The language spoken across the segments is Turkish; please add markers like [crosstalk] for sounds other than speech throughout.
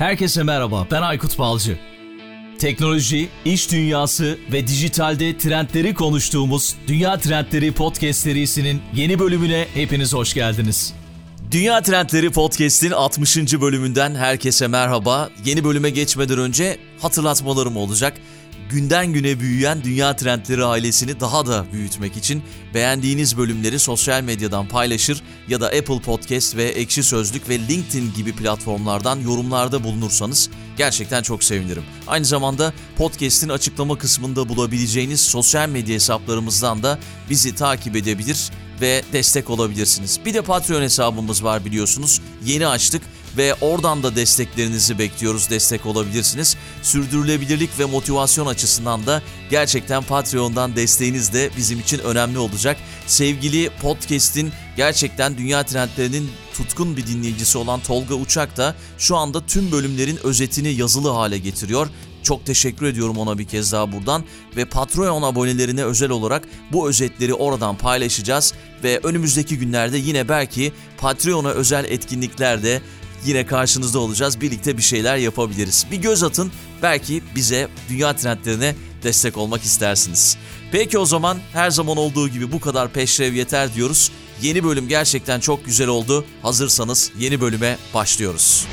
Herkese merhaba, ben Aykut Balcı. Teknoloji, iş dünyası ve dijitalde trendleri konuştuğumuz Dünya Trendleri Podcast serisinin yeni bölümüne hepiniz hoş geldiniz. Dünya Trendleri Podcast'in 60. bölümünden herkese merhaba. Yeni bölüme geçmeden önce hatırlatmalarım olacak günden güne büyüyen Dünya Trendleri ailesini daha da büyütmek için beğendiğiniz bölümleri sosyal medyadan paylaşır ya da Apple Podcast ve Ekşi Sözlük ve LinkedIn gibi platformlardan yorumlarda bulunursanız gerçekten çok sevinirim. Aynı zamanda podcast'in açıklama kısmında bulabileceğiniz sosyal medya hesaplarımızdan da bizi takip edebilir ve destek olabilirsiniz. Bir de Patreon hesabımız var biliyorsunuz. Yeni açtık ve oradan da desteklerinizi bekliyoruz. Destek olabilirsiniz. Sürdürülebilirlik ve motivasyon açısından da gerçekten Patreon'dan desteğiniz de bizim için önemli olacak. Sevgili podcast'in gerçekten dünya trendlerinin tutkun bir dinleyicisi olan Tolga Uçak da şu anda tüm bölümlerin özetini yazılı hale getiriyor. Çok teşekkür ediyorum ona bir kez daha buradan ve Patreon abonelerine özel olarak bu özetleri oradan paylaşacağız ve önümüzdeki günlerde yine belki Patreon'a özel etkinliklerde yine karşınızda olacağız. Birlikte bir şeyler yapabiliriz. Bir göz atın. Belki bize dünya trendlerine destek olmak istersiniz. Peki o zaman her zaman olduğu gibi bu kadar peşrev yeter diyoruz. Yeni bölüm gerçekten çok güzel oldu. Hazırsanız yeni bölüme başlıyoruz.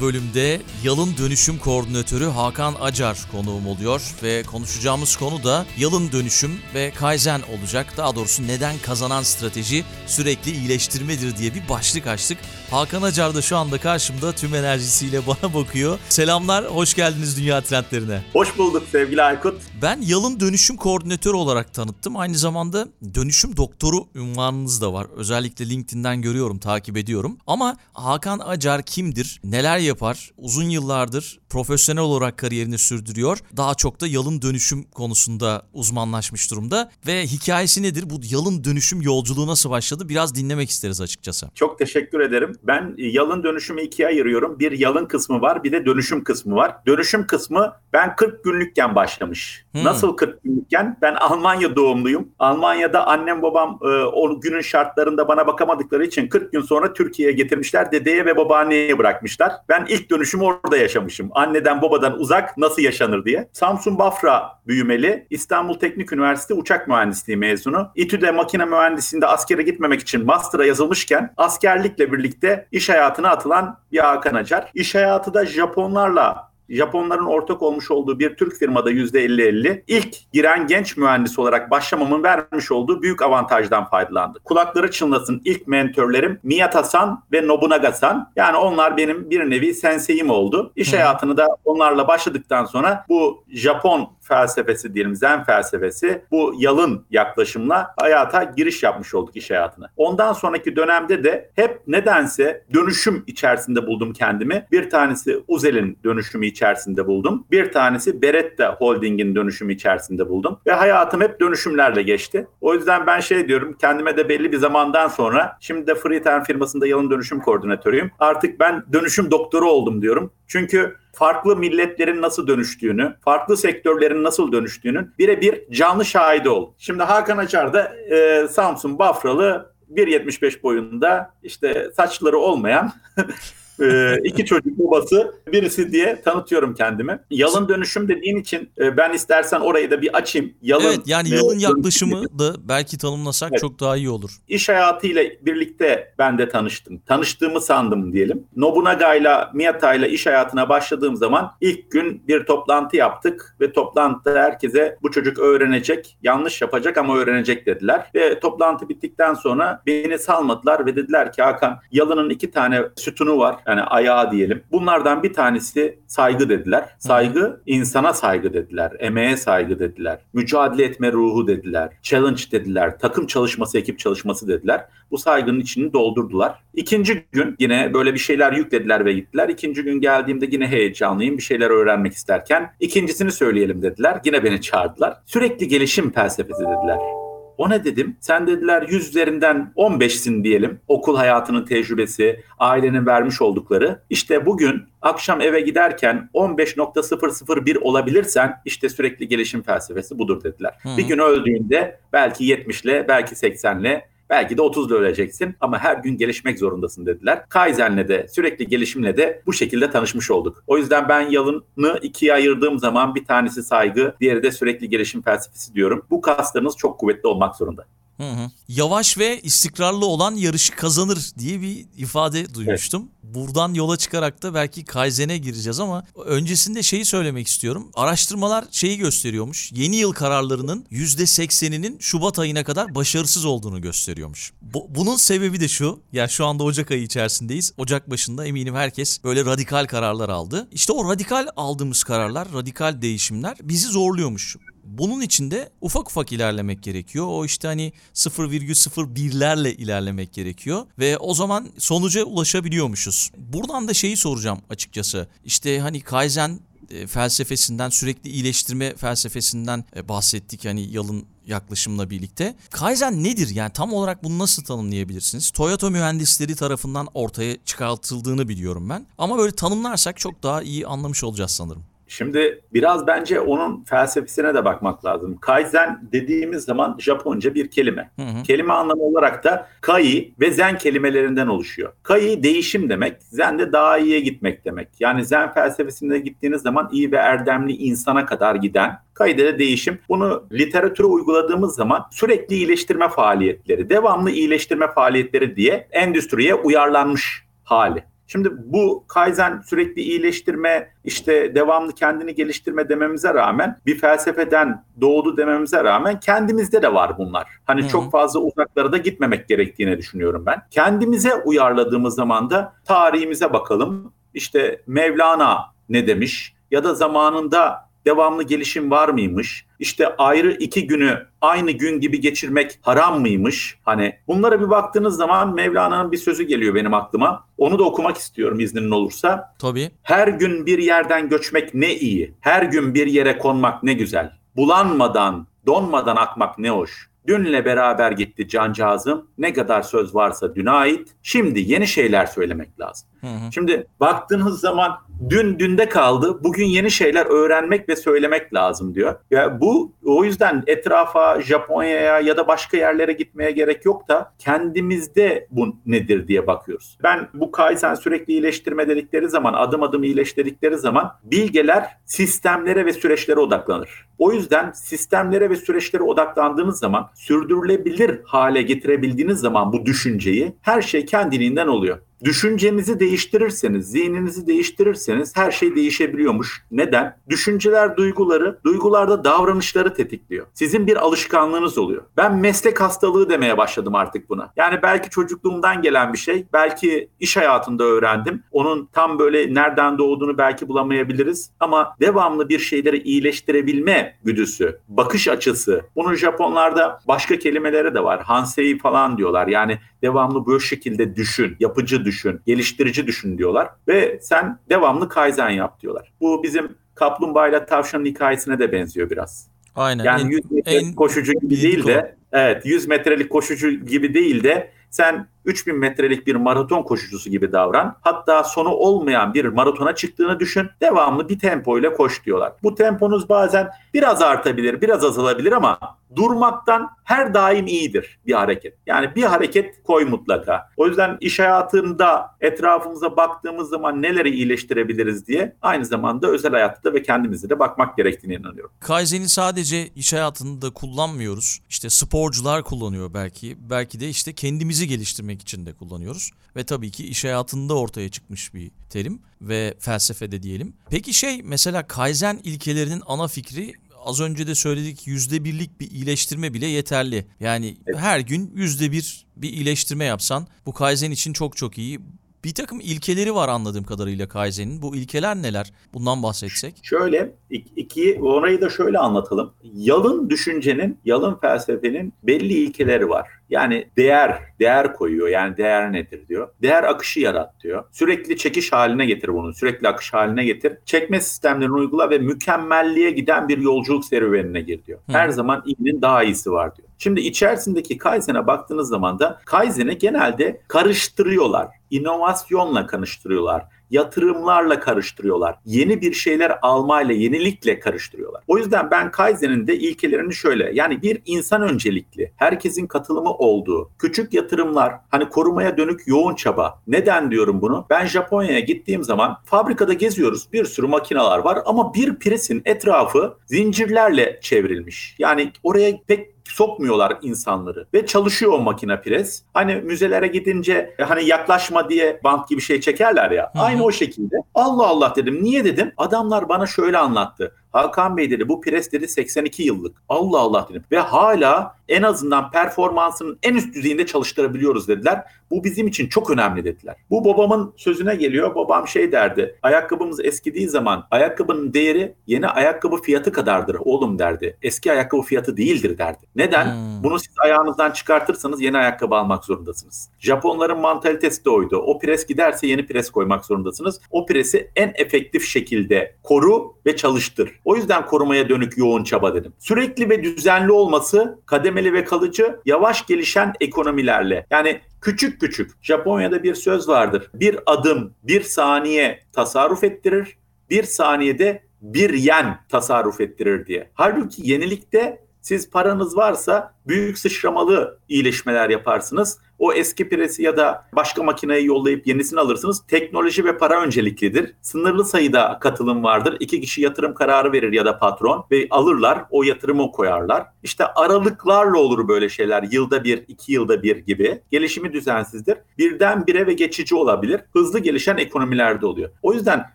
Bölümde Yalın Dönüşüm Koordinatörü Hakan Acar konuğum oluyor ve konuşacağımız konu da Yalın Dönüşüm ve Kaizen olacak. Daha doğrusu neden kazanan strateji sürekli iyileştirmedir diye bir başlık açtık. Hakan Acar da şu anda karşımda tüm enerjisiyle [laughs] bana bakıyor. Selamlar, hoş geldiniz Dünya Trendlerine. Hoş bulduk sevgili Aykut. Ben Yalın Dönüşüm Koordinatörü olarak tanıttım. Aynı zamanda dönüşüm doktoru ünvanınız da var. Özellikle LinkedIn'den görüyorum, takip ediyorum. Ama Hakan Acar kimdir? Neler neler yapar? Uzun yıllardır profesyonel olarak kariyerini sürdürüyor. Daha çok da yalın dönüşüm konusunda uzmanlaşmış durumda. Ve hikayesi nedir? Bu yalın dönüşüm yolculuğu nasıl başladı? Biraz dinlemek isteriz açıkçası. Çok teşekkür ederim. Ben yalın dönüşümü ikiye ayırıyorum. Bir yalın kısmı var, bir de dönüşüm kısmı var. Dönüşüm kısmı ben 40 günlükken başlamış. Hmm. Nasıl 40 günlükken? Ben Almanya doğumluyum. Almanya'da annem babam e, o günün şartlarında bana bakamadıkları için 40 gün sonra Türkiye'ye getirmişler. Dedeye ve babaanneye bırakmışlar. Ben ilk dönüşümü orada yaşamışım. Anneden babadan uzak nasıl yaşanır diye. Samsun Bafra büyümeli. İstanbul Teknik Üniversitesi uçak mühendisliği mezunu. İTÜ'de makine mühendisliğinde askere gitmemek için master'a yazılmışken askerlikle birlikte iş hayatına atılan bir Hakan Acar. İş hayatı da Japonlarla Japonların ortak olmuş olduğu bir Türk firmada %50-50 ilk giren genç mühendis olarak başlamamın vermiş olduğu büyük avantajdan faydalandı. Kulakları çınlasın ilk mentörlerim Miyata-san ve Nobunaga-san. Yani onlar benim bir nevi senseyim oldu. İş hayatını da onlarla başladıktan sonra bu Japon felsefesi diyelim, zen felsefesi bu yalın yaklaşımla hayata giriş yapmış olduk iş hayatına. Ondan sonraki dönemde de hep nedense dönüşüm içerisinde buldum kendimi. Bir tanesi Uzel'in dönüşümü içerisinde buldum. Bir tanesi Beretta Holding'in dönüşümü içerisinde buldum. Ve hayatım hep dönüşümlerle geçti. O yüzden ben şey diyorum kendime de belli bir zamandan sonra şimdi de Freetime firmasında yalın dönüşüm koordinatörüyüm. Artık ben dönüşüm doktoru oldum diyorum. Çünkü farklı milletlerin nasıl dönüştüğünü, farklı sektörlerin nasıl dönüştüğünün birebir canlı şahidi oldum. Şimdi Hakan Açar da e, Samsun Bafralı 1.75 boyunda işte saçları olmayan [laughs] e, iki çocuk babası birisi diye tanıtıyorum kendimi. Yalın dönüşüm dediğin için e, ben istersen orayı da bir açayım. Yalın, evet yani yalın e, yaklaşımı da belki tanımlasak evet. çok daha iyi olur. İş hayatıyla birlikte ben de tanıştım. Tanıştığımı sandım diyelim. Nobunaga ile Miyata ile iş hayatına başladığım zaman ilk gün bir toplantı yaptık ve toplantıda herkese bu çocuk öğrenecek, yanlış yapacak ama öğrenecek dediler. Ve toplantı bittikten sonra beni salmadılar ve dediler ki Hakan Yalın'ın iki tane sütunu var yani ayağı diyelim. Bunlardan bir tanesi saygı dediler. Saygı insana saygı dediler. Emeğe saygı dediler. Mücadele etme ruhu dediler. Challenge dediler. Takım çalışması, ekip çalışması dediler. Bu saygının içini doldurdular. İkinci gün yine böyle bir şeyler yüklediler ve gittiler. İkinci gün geldiğimde yine heyecanlıyım. Bir şeyler öğrenmek isterken ikincisini söyleyelim dediler. Yine beni çağırdılar. Sürekli gelişim felsefesi dediler. O ne dedim? Sen dediler 100 üzerinden 15'sin diyelim. Okul hayatının tecrübesi, ailenin vermiş oldukları. İşte bugün akşam eve giderken 15.001 olabilirsen işte sürekli gelişim felsefesi budur dediler. Hı-hı. Bir gün öldüğünde belki 70'le belki 80'le Belki de 30'da öleceksin ama her gün gelişmek zorundasın dediler. Kaizen'le de sürekli gelişimle de bu şekilde tanışmış olduk. O yüzden ben yalını ikiye ayırdığım zaman bir tanesi saygı, diğeri de sürekli gelişim felsefesi diyorum. Bu kaslarınız çok kuvvetli olmak zorunda. Hı hı. Yavaş ve istikrarlı olan yarışı kazanır diye bir ifade duymuştum. Evet. Buradan yola çıkarak da belki Kaizen'e gireceğiz ama öncesinde şeyi söylemek istiyorum. Araştırmalar şeyi gösteriyormuş. Yeni yıl kararlarının %80'inin Şubat ayına kadar başarısız olduğunu gösteriyormuş. Bu, bunun sebebi de şu. Yani şu anda Ocak ayı içerisindeyiz. Ocak başında eminim herkes böyle radikal kararlar aldı. İşte o radikal aldığımız kararlar, radikal değişimler bizi zorluyormuş. Bunun için de ufak ufak ilerlemek gerekiyor. O işte hani 0,01'lerle ilerlemek gerekiyor ve o zaman sonuca ulaşabiliyormuşuz. Buradan da şeyi soracağım açıkçası. İşte hani Kaizen e, felsefesinden sürekli iyileştirme felsefesinden e, bahsettik hani yalın yaklaşımla birlikte. Kaizen nedir? Yani tam olarak bunu nasıl tanımlayabilirsiniz? Toyota mühendisleri tarafından ortaya çıkartıldığını biliyorum ben. Ama böyle tanımlarsak çok daha iyi anlamış olacağız sanırım. Şimdi biraz bence onun felsefesine de bakmak lazım. Kaizen dediğimiz zaman Japonca bir kelime. Hı hı. Kelime anlamı olarak da kai ve zen kelimelerinden oluşuyor. Kai değişim demek, zen de daha iyiye gitmek demek. Yani zen felsefesinde gittiğiniz zaman iyi ve erdemli insana kadar giden Kayda de değişim. Bunu literatüre uyguladığımız zaman sürekli iyileştirme faaliyetleri, devamlı iyileştirme faaliyetleri diye endüstriye uyarlanmış hali. Şimdi bu Kaizen sürekli iyileştirme, işte devamlı kendini geliştirme dememize rağmen bir felsefeden doğdu dememize rağmen kendimizde de var bunlar. Hani Hı-hı. çok fazla uzaklara da gitmemek gerektiğini düşünüyorum ben. Kendimize uyarladığımız zaman da tarihimize bakalım. İşte Mevlana ne demiş? Ya da zamanında devamlı gelişim var mıymış? İşte ayrı iki günü aynı gün gibi geçirmek haram mıymış? Hani bunlara bir baktığınız zaman Mevlana'nın bir sözü geliyor benim aklıma. Onu da okumak istiyorum iznin olursa. Tabii. Her gün bir yerden göçmek ne iyi. Her gün bir yere konmak ne güzel. Bulanmadan, donmadan akmak ne hoş. Dünle beraber gitti cancağızım. Ne kadar söz varsa düne ait. Şimdi yeni şeyler söylemek lazım. Hı hı. Şimdi baktığınız zaman dün dünde kaldı. Bugün yeni şeyler öğrenmek ve söylemek lazım diyor. Ya bu o yüzden etrafa Japonya'ya ya da başka yerlere gitmeye gerek yok da kendimizde bu nedir diye bakıyoruz. Ben bu Kaizen sürekli iyileştirme dedikleri zaman adım adım iyileştirdikleri zaman bilgeler sistemlere ve süreçlere odaklanır. O yüzden sistemlere ve süreçlere odaklandığınız zaman sürdürülebilir hale getirebildiğiniz zaman bu düşünceyi her şey kendiliğinden oluyor. Düşüncenizi değiştirirseniz, zihninizi değiştirirseniz her şey değişebiliyormuş. Neden? Düşünceler duyguları, duygularda davranışları tetikliyor. Sizin bir alışkanlığınız oluyor. Ben meslek hastalığı demeye başladım artık buna. Yani belki çocukluğumdan gelen bir şey, belki iş hayatında öğrendim. Onun tam böyle nereden doğduğunu belki bulamayabiliriz ama devamlı bir şeyleri iyileştirebilme güdüsü, bakış açısı. Bunun Japonlarda başka kelimeleri de var. Hansei falan diyorlar. Yani devamlı bu şekilde düşün, yapıcı düşün, geliştirici düşün diyorlar ve sen devamlı kaizen yap diyorlar. Bu bizim kaplumbağa ile tavşanın hikayesine de benziyor biraz. Aynen. Yani en, 100 metre en koşucu gibi değil de evet 100 metrelik koşucu gibi değil de sen 3000 metrelik bir maraton koşucusu gibi davran. Hatta sonu olmayan bir maratona çıktığını düşün. Devamlı bir tempo ile koş diyorlar. Bu temponuz bazen biraz artabilir, biraz azalabilir ama durmaktan her daim iyidir bir hareket. Yani bir hareket koy mutlaka. O yüzden iş hayatında etrafımıza baktığımız zaman neleri iyileştirebiliriz diye aynı zamanda özel hayatta ve kendimize de bakmak gerektiğine inanıyorum. Kaizen'i sadece iş hayatında kullanmıyoruz. İşte sporcular kullanıyor belki. Belki de işte kendimizi geliştirmek için de kullanıyoruz. Ve tabii ki iş hayatında ortaya çıkmış bir terim ve felsefede diyelim. Peki şey mesela Kaizen ilkelerinin ana fikri az önce de söyledik yüzde birlik bir iyileştirme bile yeterli. Yani evet. her gün yüzde bir bir iyileştirme yapsan bu Kaizen için çok çok iyi. Bir takım ilkeleri var anladığım kadarıyla Kaizen'in. Bu ilkeler neler? Bundan bahsetsek. Şöyle iki orayı da şöyle anlatalım. Yalın düşüncenin, yalın felsefenin belli ilkeleri var. Yani değer, değer koyuyor. Yani değer nedir diyor. Değer akışı yarat diyor. Sürekli çekiş haline getir bunu. Sürekli akış haline getir. Çekme sistemlerini uygula ve mükemmelliğe giden bir yolculuk serüvenine gir diyor. Her zaman iyinin daha iyisi var diyor. Şimdi içerisindeki Kaizen'e baktığınız zaman da Kaizen'i genelde karıştırıyorlar. İnovasyonla karıştırıyorlar yatırımlarla karıştırıyorlar. Yeni bir şeyler almayla, yenilikle karıştırıyorlar. O yüzden ben Kaizen'in de ilkelerini şöyle yani bir insan öncelikli, herkesin katılımı olduğu, küçük yatırımlar, hani korumaya dönük yoğun çaba. Neden diyorum bunu? Ben Japonya'ya gittiğim zaman fabrikada geziyoruz. Bir sürü makineler var ama bir presin etrafı zincirlerle çevrilmiş. Yani oraya pek sokmuyorlar insanları ve çalışıyor o makine pres. Hani müzelere gidince e, hani yaklaşma diye bant gibi şey çekerler ya. Hı-hı. Aynı o şekilde. Allah Allah dedim. Niye dedim? Adamlar bana şöyle anlattı. Hakan Bey dedi bu pres dedi 82 yıllık. Allah Allah dedim. Ve hala en azından performansının en üst düzeyinde çalıştırabiliyoruz dediler. Bu bizim için çok önemli dediler. Bu babamın sözüne geliyor. Babam şey derdi. Ayakkabımız eskidiği zaman ayakkabının değeri yeni ayakkabı fiyatı kadardır oğlum derdi. Eski ayakkabı fiyatı değildir derdi. Neden? Hmm. Bunu siz ayağınızdan çıkartırsanız yeni ayakkabı almak zorundasınız. Japonların mantalitesi de oydu. O pres giderse yeni pres koymak zorundasınız. O presi en efektif şekilde koru ve çalıştır. O yüzden korumaya dönük yoğun çaba dedim. Sürekli ve düzenli olması kademeli ve kalıcı yavaş gelişen ekonomilerle. Yani küçük küçük Japonya'da bir söz vardır. Bir adım bir saniye tasarruf ettirir. Bir saniyede bir yen tasarruf ettirir diye. Halbuki yenilikte siz paranız varsa büyük sıçramalı iyileşmeler yaparsınız. O eski presi ya da başka makineyi yollayıp yenisini alırsınız. Teknoloji ve para önceliklidir. Sınırlı sayıda katılım vardır. İki kişi yatırım kararı verir ya da patron ve alırlar o yatırımı koyarlar. İşte aralıklarla olur böyle şeyler. Yılda bir, iki yılda bir gibi. Gelişimi düzensizdir. Birden bire ve geçici olabilir. Hızlı gelişen ekonomilerde oluyor. O yüzden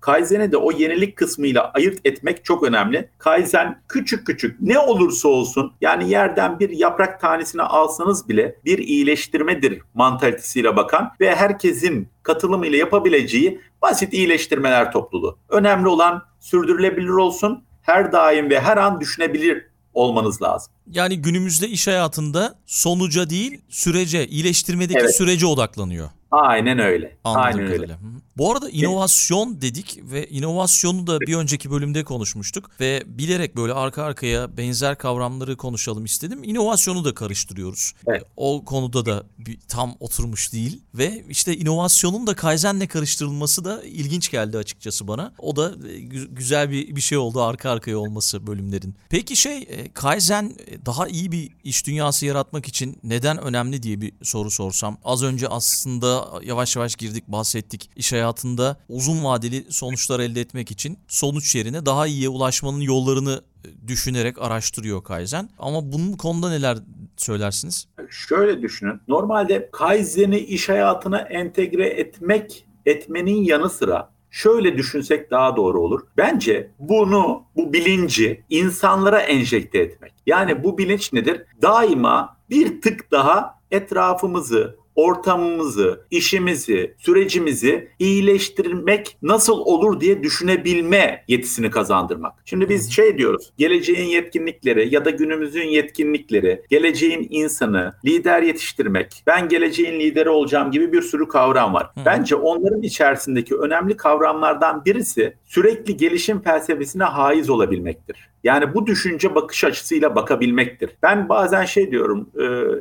Kaizen'i de o yenilik kısmıyla ayırt etmek çok önemli. Kaizen küçük küçük ne olursa olsun yani yerden bir yaprak tanesini alsanız bile bir iyileştirmedir mantalitesiyle bakan ve herkesin katılımıyla yapabileceği basit iyileştirmeler topluluğu. Önemli olan sürdürülebilir olsun, her daim ve her an düşünebilir olmanız lazım. Yani günümüzde iş hayatında sonuca değil sürece, iyileştirmedeki evet. sürece odaklanıyor. Aynen öyle. Anladım Aynen öyle. Bu arada inovasyon dedik ve inovasyonu da bir önceki bölümde konuşmuştuk ve bilerek böyle arka arkaya benzer kavramları konuşalım istedim. İnovasyonu da karıştırıyoruz. Evet. O konuda da bir, tam oturmuş değil ve işte inovasyonun da Kaizen'le karıştırılması da ilginç geldi açıkçası bana. O da e, güzel bir bir şey oldu arka arkaya olması bölümlerin. Peki şey e, Kaizen e, daha iyi bir iş dünyası yaratmak için neden önemli diye bir soru sorsam. Az önce aslında yavaş yavaş girdik bahsettik. İş hayatında uzun vadeli sonuçlar elde etmek için sonuç yerine daha iyiye ulaşmanın yollarını e, düşünerek araştırıyor Kaizen. Ama bunun konuda neler söylersiniz? Şöyle düşünün. Normalde Kaizen'i iş hayatına entegre etmek etmenin yanı sıra şöyle düşünsek daha doğru olur. Bence bunu, bu bilinci insanlara enjekte etmek. Yani bu bilinç nedir? Daima bir tık daha etrafımızı, ortamımızı, işimizi, sürecimizi iyileştirmek nasıl olur diye düşünebilme yetisini kazandırmak. Şimdi biz şey diyoruz, geleceğin yetkinlikleri ya da günümüzün yetkinlikleri, geleceğin insanı, lider yetiştirmek, ben geleceğin lideri olacağım gibi bir sürü kavram var. Bence onların içerisindeki önemli kavramlardan birisi sürekli gelişim felsefesine haiz olabilmektir. Yani bu düşünce bakış açısıyla bakabilmektir. Ben bazen şey diyorum,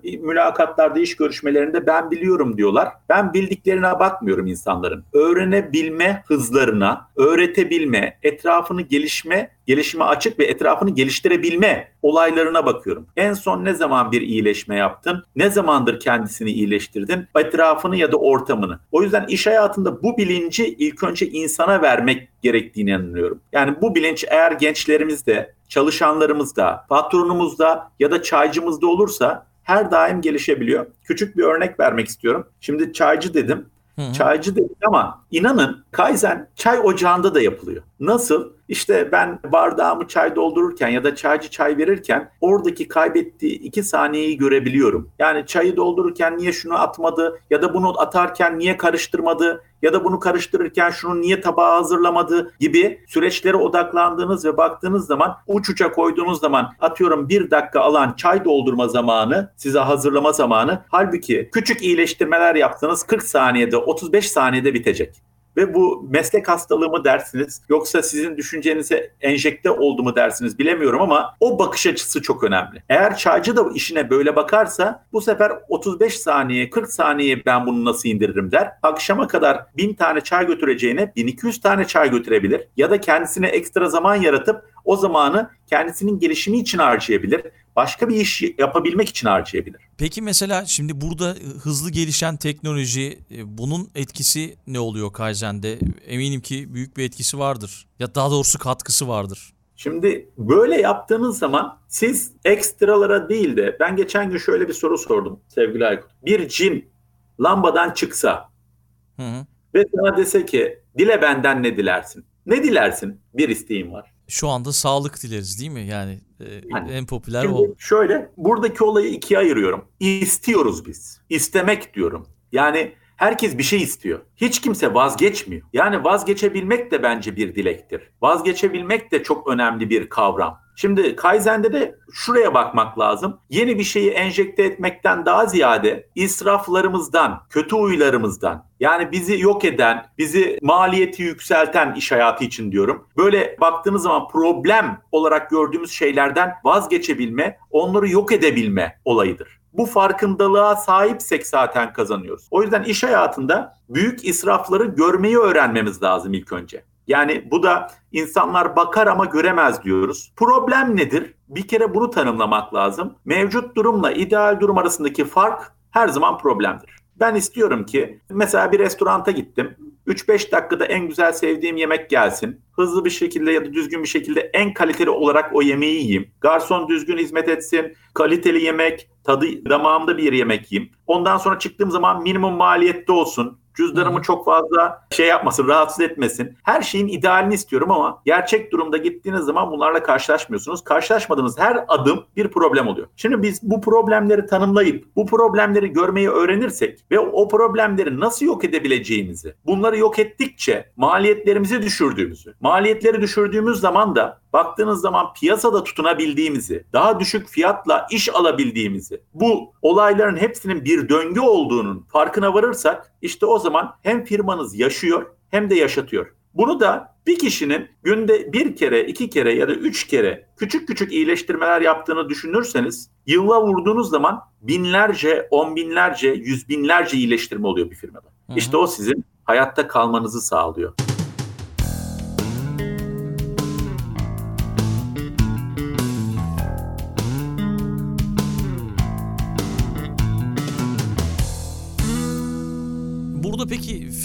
e, mülakatlarda, iş görüşmelerinde ben biliyorum diyorlar. Ben bildiklerine bakmıyorum insanların. Öğrenebilme hızlarına, öğretebilme, etrafını gelişme gelişime açık ve etrafını geliştirebilme olaylarına bakıyorum. En son ne zaman bir iyileşme yaptın? Ne zamandır kendisini iyileştirdin? Etrafını ya da ortamını. O yüzden iş hayatında bu bilinci ilk önce insana vermek gerektiğini inanıyorum. Yani bu bilinç eğer gençlerimizde, çalışanlarımızda, patronumuzda ya da çaycımızda olursa her daim gelişebiliyor. Küçük bir örnek vermek istiyorum. Şimdi çaycı dedim. Hı-hı. Çaycı dedik ama inanın Kaizen çay ocağında da yapılıyor. Nasıl? İşte ben bardağımı çay doldururken ya da çaycı çay verirken oradaki kaybettiği iki saniyeyi görebiliyorum. Yani çayı doldururken niye şunu atmadı ya da bunu atarken niye karıştırmadı ya da bunu karıştırırken şunu niye tabağa hazırlamadı gibi süreçlere odaklandığınız ve baktığınız zaman uç uça koyduğunuz zaman atıyorum bir dakika alan çay doldurma zamanı size hazırlama zamanı halbuki küçük iyileştirmeler yaptınız 40 saniyede 35 saniyede bitecek. Ve bu meslek hastalığı mı dersiniz yoksa sizin düşüncenize enjekte oldu mu dersiniz bilemiyorum ama o bakış açısı çok önemli. Eğer çaycı da işine böyle bakarsa bu sefer 35 saniye 40 saniye ben bunu nasıl indiririm der. Akşama kadar 1000 tane çay götüreceğine 1200 tane çay götürebilir ya da kendisine ekstra zaman yaratıp o zamanı kendisinin gelişimi için harcayabilir. Başka bir iş yapabilmek için harcayabilir. Peki mesela şimdi burada hızlı gelişen teknoloji e, bunun etkisi ne oluyor Kaizen'de? Eminim ki büyük bir etkisi vardır. Ya daha doğrusu katkısı vardır. Şimdi böyle yaptığınız zaman siz ekstralara değil de ben geçen gün şöyle bir soru sordum sevgili Aykut. Bir cin lambadan çıksa hı hı. ve sana dese ki dile benden ne dilersin? Ne dilersin? Bir isteğim var. Şu anda sağlık dileriz değil mi? Yani, e, yani en popüler şimdi o. Şöyle buradaki olayı ikiye ayırıyorum. İstiyoruz biz. İstemek diyorum. Yani Herkes bir şey istiyor. Hiç kimse vazgeçmiyor. Yani vazgeçebilmek de bence bir dilektir. Vazgeçebilmek de çok önemli bir kavram. Şimdi Kaizen'de de şuraya bakmak lazım. Yeni bir şeyi enjekte etmekten daha ziyade israflarımızdan, kötü huylarımızdan yani bizi yok eden, bizi maliyeti yükselten iş hayatı için diyorum. Böyle baktığınız zaman problem olarak gördüğümüz şeylerden vazgeçebilme, onları yok edebilme olayıdır. Bu farkındalığa sahipsek zaten kazanıyoruz. O yüzden iş hayatında büyük israfları görmeyi öğrenmemiz lazım ilk önce. Yani bu da insanlar bakar ama göremez diyoruz. Problem nedir? Bir kere bunu tanımlamak lazım. Mevcut durumla ideal durum arasındaki fark her zaman problemdir. Ben istiyorum ki mesela bir restoranta gittim. 3-5 dakikada en güzel sevdiğim yemek gelsin. Hızlı bir şekilde ya da düzgün bir şekilde en kaliteli olarak o yemeği yiyeyim. Garson düzgün hizmet etsin. Kaliteli yemek, tadı damağımda bir yemek yiyeyim. Ondan sonra çıktığım zaman minimum maliyette olsun. Cüzdanımı çok fazla şey yapmasın, rahatsız etmesin. Her şeyin idealini istiyorum ama gerçek durumda gittiğiniz zaman bunlarla karşılaşmıyorsunuz. Karşılaşmadığınız her adım bir problem oluyor. Şimdi biz bu problemleri tanımlayıp bu problemleri görmeyi öğrenirsek ve o problemleri nasıl yok edebileceğimizi, bunları yok ettikçe maliyetlerimizi düşürdüğümüzü, maliyetleri düşürdüğümüz zaman da baktığınız zaman piyasada tutunabildiğimizi, daha düşük fiyatla iş alabildiğimizi, bu olayların hepsinin bir döngü olduğunun farkına varırsak işte o zaman hem firmanız yaşıyor hem de yaşatıyor. Bunu da bir kişinin günde bir kere, iki kere ya da üç kere küçük küçük iyileştirmeler yaptığını düşünürseniz yılla vurduğunuz zaman binlerce, on binlerce, yüz binlerce iyileştirme oluyor bir firmada. Hı hı. İşte o sizin hayatta kalmanızı sağlıyor.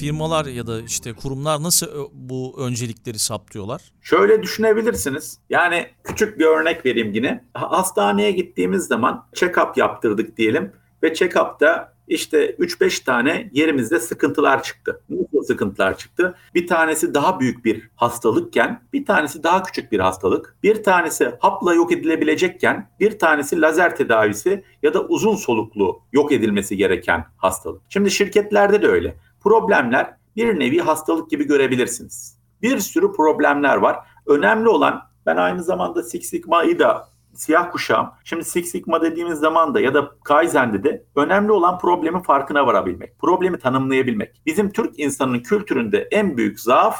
Firmalar ya da işte kurumlar nasıl bu öncelikleri saptıyorlar? Şöyle düşünebilirsiniz. Yani küçük bir örnek vereyim yine. Hastaneye gittiğimiz zaman check-up yaptırdık diyelim ve check-up'ta işte 3-5 tane yerimizde sıkıntılar çıktı. Nasıl sıkıntılar çıktı? Bir tanesi daha büyük bir hastalıkken, bir tanesi daha küçük bir hastalık. Bir tanesi hapla yok edilebilecekken, bir tanesi lazer tedavisi ya da uzun soluklu yok edilmesi gereken hastalık. Şimdi şirketlerde de öyle. Problemler bir nevi hastalık gibi görebilirsiniz. Bir sürü problemler var. Önemli olan ben aynı zamanda Six Sigma'yı da siyah kuşağım. Şimdi Six Sigma dediğimiz zaman da ya da Kaizen'de de önemli olan problemin farkına varabilmek. Problemi tanımlayabilmek. Bizim Türk insanının kültüründe en büyük zaaf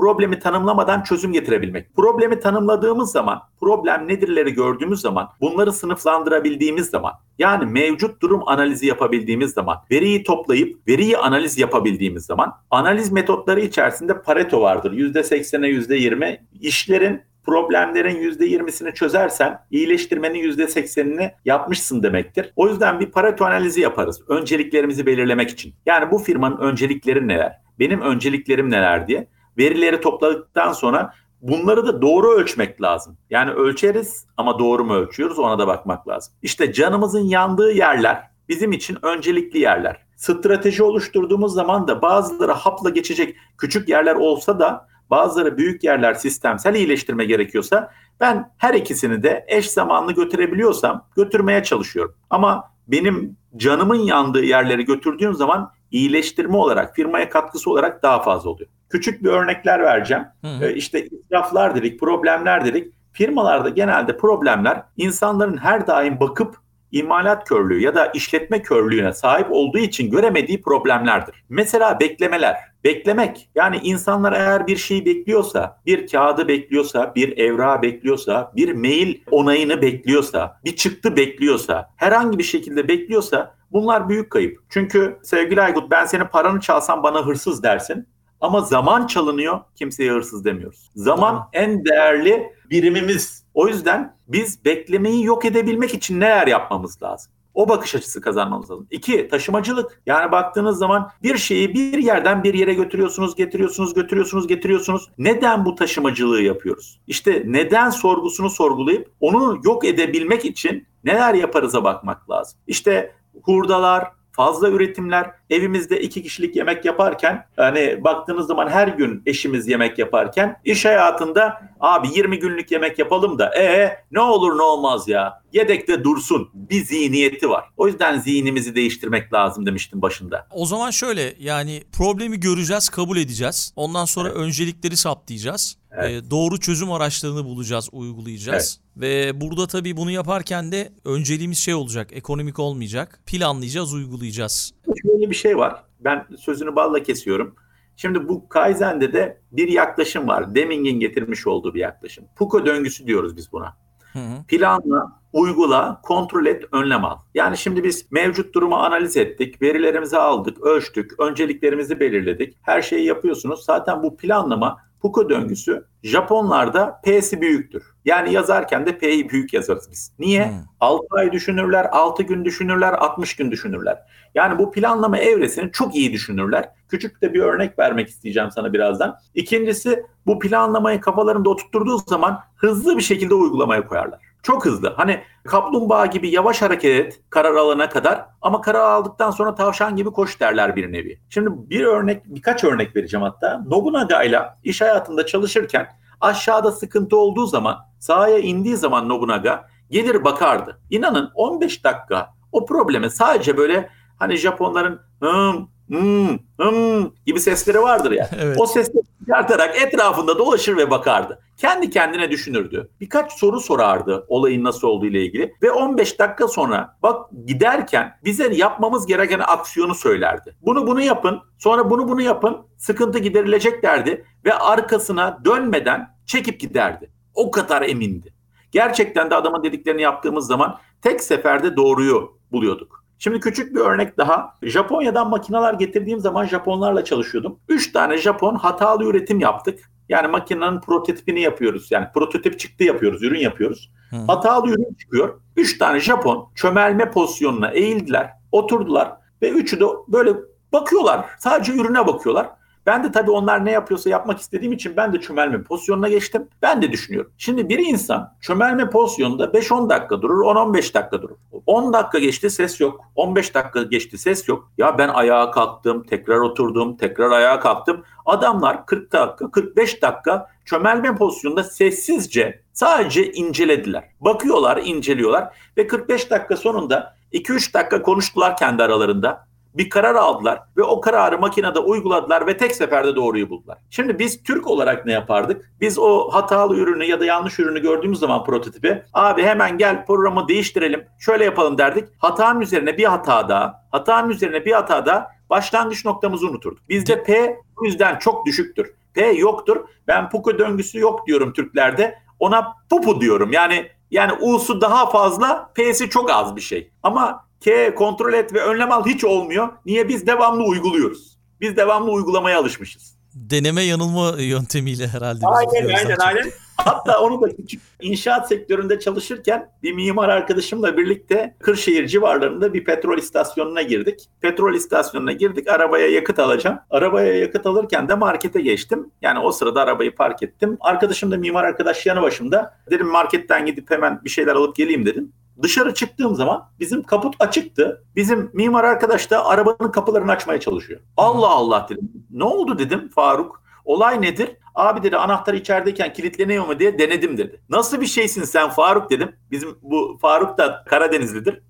problemi tanımlamadan çözüm getirebilmek. Problemi tanımladığımız zaman, problem nedirleri gördüğümüz zaman, bunları sınıflandırabildiğimiz zaman, yani mevcut durum analizi yapabildiğimiz zaman, veriyi toplayıp veriyi analiz yapabildiğimiz zaman, analiz metotları içerisinde Pareto vardır. %80'e %20 işlerin problemlerin %20'sini çözersen iyileştirmenin %80'ini yapmışsın demektir. O yüzden bir Pareto analizi yaparız. Önceliklerimizi belirlemek için. Yani bu firmanın öncelikleri neler? Benim önceliklerim neler diye. Verileri topladıktan sonra bunları da doğru ölçmek lazım. Yani ölçeriz ama doğru mu ölçüyoruz ona da bakmak lazım. İşte canımızın yandığı yerler bizim için öncelikli yerler. Strateji oluşturduğumuz zaman da bazıları hapla geçecek küçük yerler olsa da bazıları büyük yerler sistemsel iyileştirme gerekiyorsa ben her ikisini de eş zamanlı götürebiliyorsam götürmeye çalışıyorum. Ama benim canımın yandığı yerleri götürdüğüm zaman iyileştirme olarak, firmaya katkısı olarak daha fazla oluyor. Küçük bir örnekler vereceğim. Hı hı. Ee, işte israflar dedik, problemler dedik. Firmalarda genelde problemler insanların her daim bakıp imalat körlüğü ya da işletme körlüğüne sahip olduğu için göremediği problemlerdir. Mesela beklemeler. Beklemek yani insanlar eğer bir şeyi bekliyorsa, bir kağıdı bekliyorsa, bir evrağı bekliyorsa, bir mail onayını bekliyorsa, bir çıktı bekliyorsa, herhangi bir şekilde bekliyorsa bunlar büyük kayıp. Çünkü sevgili Aykut ben senin paranı çalsam bana hırsız dersin. Ama zaman çalınıyor, kimseye hırsız demiyoruz. Zaman tamam. en değerli birimimiz. O yüzden biz beklemeyi yok edebilmek için neler yapmamız lazım? O bakış açısı kazanmamız lazım. İki, taşımacılık. Yani baktığınız zaman bir şeyi bir yerden bir yere götürüyorsunuz, getiriyorsunuz, götürüyorsunuz, getiriyorsunuz. Neden bu taşımacılığı yapıyoruz? İşte neden sorgusunu sorgulayıp onu yok edebilmek için neler yaparıza bakmak lazım. İşte hurdalar, fazla üretimler. Evimizde iki kişilik yemek yaparken hani baktığınız zaman her gün eşimiz yemek yaparken iş hayatında abi 20 günlük yemek yapalım da e ne olur ne olmaz ya yedekte dursun bir zihniyeti var. O yüzden zihnimizi değiştirmek lazım demiştim başında. O zaman şöyle yani problemi göreceğiz kabul edeceğiz. Ondan sonra evet. öncelikleri saptayacağız. Evet. Ee, doğru çözüm araçlarını bulacağız, uygulayacağız. Evet. Ve burada tabii bunu yaparken de önceliğimiz şey olacak, ekonomik olmayacak. Planlayacağız, uygulayacağız. Şöyle bir şey var. Ben sözünü balla kesiyorum. Şimdi bu Kaizen'de de bir yaklaşım var. Deming'in getirmiş olduğu bir yaklaşım. Puko döngüsü diyoruz biz buna. Hı hı. Planla, uygula, kontrol et, önlem al. Yani şimdi biz mevcut durumu analiz ettik, verilerimizi aldık, ölçtük, önceliklerimizi belirledik. Her şeyi yapıyorsunuz. Zaten bu planlama Puko döngüsü Japonlarda P'si büyüktür. Yani yazarken de P'yi büyük yazarız biz. Niye? Hmm. 6 ay düşünürler, 6 gün düşünürler, 60 gün düşünürler. Yani bu planlama evresini çok iyi düşünürler. Küçük de bir örnek vermek isteyeceğim sana birazdan. İkincisi bu planlamayı kafalarında oturtturduğu zaman hızlı bir şekilde uygulamaya koyarlar. Çok hızlı. Hani kaplumbağa gibi yavaş hareket et karar alana kadar ama karar aldıktan sonra tavşan gibi koş derler bir nevi. Şimdi bir örnek, birkaç örnek vereceğim hatta. Nobunaga ile iş hayatında çalışırken aşağıda sıkıntı olduğu zaman sahaya indiği zaman Nobunaga gelir bakardı. İnanın 15 dakika o probleme sadece böyle hani Japonların hım hmm, hmm gibi sesleri vardır ya. [laughs] evet. O sesleri çıkartarak etrafında dolaşır ve bakardı. Kendi kendine düşünürdü. Birkaç soru sorardı olayın nasıl olduğu ile ilgili ve 15 dakika sonra bak giderken bize yapmamız gereken aksiyonu söylerdi. Bunu bunu yapın, sonra bunu bunu yapın, sıkıntı giderilecek derdi ve arkasına dönmeden çekip giderdi. O kadar emindi. Gerçekten de adamın dediklerini yaptığımız zaman tek seferde doğruyu buluyorduk. Şimdi küçük bir örnek daha. Japonya'dan makineler getirdiğim zaman Japonlarla çalışıyordum. 3 tane Japon hatalı üretim yaptık. Yani makinenin prototipini yapıyoruz. Yani prototip çıktı yapıyoruz, ürün yapıyoruz. Hı. Hatalı ürün çıkıyor. 3 tane Japon çömelme pozisyonuna eğildiler, oturdular ve üçü de böyle bakıyorlar. Sadece ürüne bakıyorlar. Ben de tabii onlar ne yapıyorsa yapmak istediğim için ben de çömelme pozisyonuna geçtim. Ben de düşünüyorum. Şimdi bir insan çömelme pozisyonunda 5-10 dakika durur, 10-15 dakika durur. 10 dakika geçti ses yok. 15 dakika geçti ses yok. Ya ben ayağa kalktım, tekrar oturdum, tekrar ayağa kalktım. Adamlar 40 dakika, 45 dakika çömelme pozisyonunda sessizce sadece incelediler. Bakıyorlar, inceliyorlar ve 45 dakika sonunda 2-3 dakika konuştular kendi aralarında bir karar aldılar ve o kararı makinede uyguladılar ve tek seferde doğruyu buldular. Şimdi biz Türk olarak ne yapardık? Biz o hatalı ürünü ya da yanlış ürünü gördüğümüz zaman prototipi abi hemen gel programı değiştirelim şöyle yapalım derdik. Hatanın üzerine bir hata daha, hatanın üzerine bir hata daha başlangıç noktamızı unuturduk. Bizde P bu yüzden çok düşüktür. P yoktur. Ben puku döngüsü yok diyorum Türklerde. Ona pupu diyorum. Yani yani U'su daha fazla, P'si çok az bir şey. Ama K kontrol et ve önlem al hiç olmuyor. Niye? Biz devamlı uyguluyoruz. Biz devamlı uygulamaya alışmışız. Deneme yanılma yöntemiyle herhalde. Aynen aynen aynen. Hatta onu da küçük inşaat sektöründe çalışırken bir mimar arkadaşımla birlikte Kırşehir civarlarında bir petrol istasyonuna girdik. Petrol istasyonuna girdik. Arabaya yakıt alacağım. Arabaya yakıt alırken de markete geçtim. Yani o sırada arabayı park ettim. Arkadaşım da mimar arkadaş yanı başımda. Dedim marketten gidip hemen bir şeyler alıp geleyim dedim. Dışarı çıktığım zaman bizim kaput açıktı. Bizim mimar arkadaş da arabanın kapılarını açmaya çalışıyor. Allah Allah dedim. Ne oldu dedim Faruk. Olay nedir? Abi dedi anahtar içerideyken kilitleniyor mu diye denedim dedi. Nasıl bir şeysin sen Faruk dedim. Bizim bu Faruk da Karadenizlidir.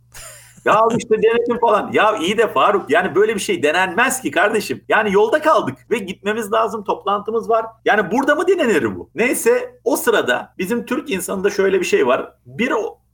ya işte denedim falan. Ya iyi de Faruk yani böyle bir şey denenmez ki kardeşim. Yani yolda kaldık ve gitmemiz lazım toplantımız var. Yani burada mı denenir bu? Neyse o sırada bizim Türk insanında şöyle bir şey var. Bir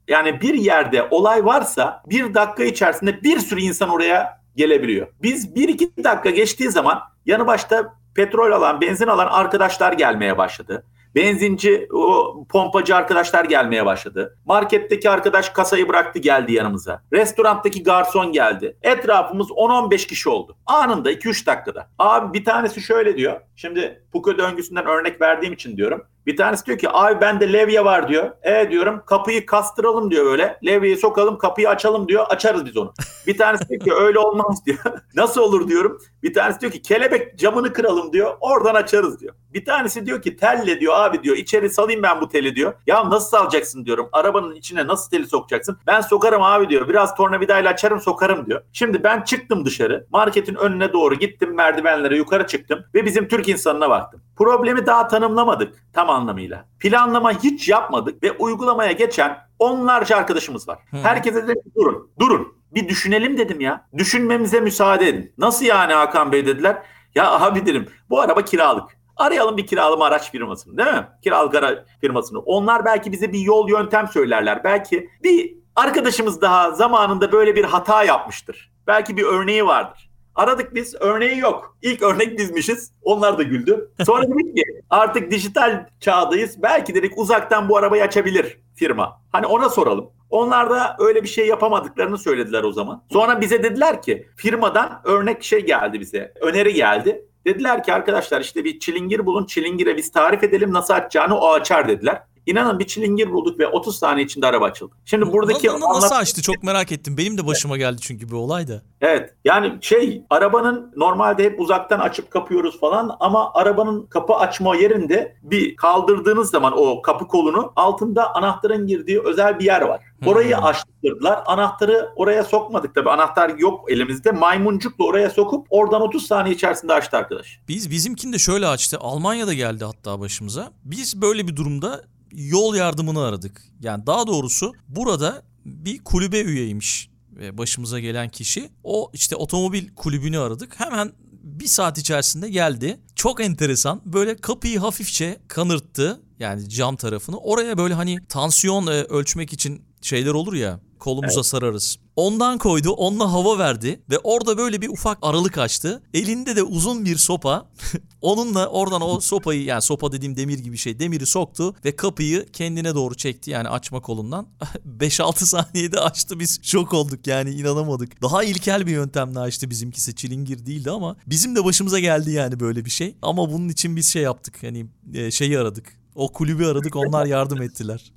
Yani bir yerde olay varsa bir dakika içerisinde bir sürü insan oraya gelebiliyor. Biz bir iki dakika geçtiği zaman yanı başta petrol alan, benzin alan arkadaşlar gelmeye başladı. Benzinci, o pompacı arkadaşlar gelmeye başladı. Marketteki arkadaş kasayı bıraktı geldi yanımıza. Restoranttaki garson geldi. Etrafımız 10-15 kişi oldu. Anında 2-3 dakikada. Abi bir tanesi şöyle diyor. Şimdi Puka döngüsünden örnek verdiğim için diyorum. Bir tanesi diyor ki abi bende levye var diyor. E diyorum kapıyı kastıralım diyor böyle. Levyeyi sokalım kapıyı açalım diyor. Açarız biz onu. Bir tanesi diyor ki öyle olmaz diyor. [laughs] Nasıl olur diyorum. Bir tanesi diyor ki kelebek camını kıralım diyor. Oradan açarız diyor. Bir tanesi diyor ki telle diyor abi diyor. içeri salayım ben bu teli diyor. Ya nasıl salacaksın diyorum. Arabanın içine nasıl teli sokacaksın? Ben sokarım abi diyor. Biraz tornavidayla açarım sokarım diyor. Şimdi ben çıktım dışarı. Marketin önüne doğru gittim merdivenlere yukarı çıktım. Ve bizim Türk insanına baktım. Problemi daha tanımlamadık tam anlamıyla. Planlama hiç yapmadık ve uygulamaya geçen onlarca arkadaşımız var. Hı. Herkese dedim durun, durun. Bir düşünelim dedim ya. Düşünmemize müsaade edin. Nasıl yani Hakan Bey dediler. Ya abi dedim bu araba kiralık. Arayalım bir kiralama araç firmasını değil mi? Kiralık araç firmasını. Onlar belki bize bir yol yöntem söylerler. Belki bir arkadaşımız daha zamanında böyle bir hata yapmıştır. Belki bir örneği vardır. Aradık biz örneği yok. İlk örnek bizmişiz. Onlar da güldü. Sonra [laughs] dedik ki artık dijital çağdayız. Belki dedik uzaktan bu arabayı açabilir firma. Hani ona soralım. Onlar da öyle bir şey yapamadıklarını söylediler o zaman. Sonra bize dediler ki firmadan örnek şey geldi bize. Öneri geldi. Dediler ki arkadaşlar işte bir çilingir bulun. Çilingire biz tarif edelim nasıl açacağını o açar dediler. İnanın bir çilingir bulduk ve 30 saniye içinde araba açıldı. Şimdi buradaki Na- na- nasıl anlat- açtı çok merak ettim. Benim de başıma geldi çünkü bir olay da. Evet yani şey arabanın normalde hep uzaktan açıp kapıyoruz falan ama arabanın kapı açma yerinde bir kaldırdığınız zaman o kapı kolunu altında anahtarın girdiği özel bir yer var. Orayı Hmm. açtırdılar. Anahtarı oraya sokmadık tabii. Anahtar yok elimizde. Maymuncukla oraya sokup oradan 30 saniye içerisinde açtı arkadaş. Biz bizimkini de şöyle açtı. Almanya'da geldi hatta başımıza. Biz böyle bir durumda yol yardımını aradık. Yani daha doğrusu burada bir kulübe üyeymiş ve başımıza gelen kişi. O işte otomobil kulübünü aradık. Hemen bir saat içerisinde geldi. Çok enteresan. Böyle kapıyı hafifçe kanırttı. Yani cam tarafını. Oraya böyle hani tansiyon e, ölçmek için şeyler olur ya. Kolumuza sararız. Ondan koydu, onunla hava verdi ve orada böyle bir ufak aralık açtı. Elinde de uzun bir sopa. [laughs] Onunla oradan o sopayı yani sopa dediğim demir gibi şey demiri soktu ve kapıyı kendine doğru çekti yani açma kolundan. [laughs] 5-6 saniyede açtı biz şok olduk yani inanamadık. Daha ilkel bir yöntemle açtı bizimkisi çilingir değildi ama bizim de başımıza geldi yani böyle bir şey. Ama bunun için biz şey yaptık hani e, şeyi aradık. O kulübü aradık onlar yardım ettiler.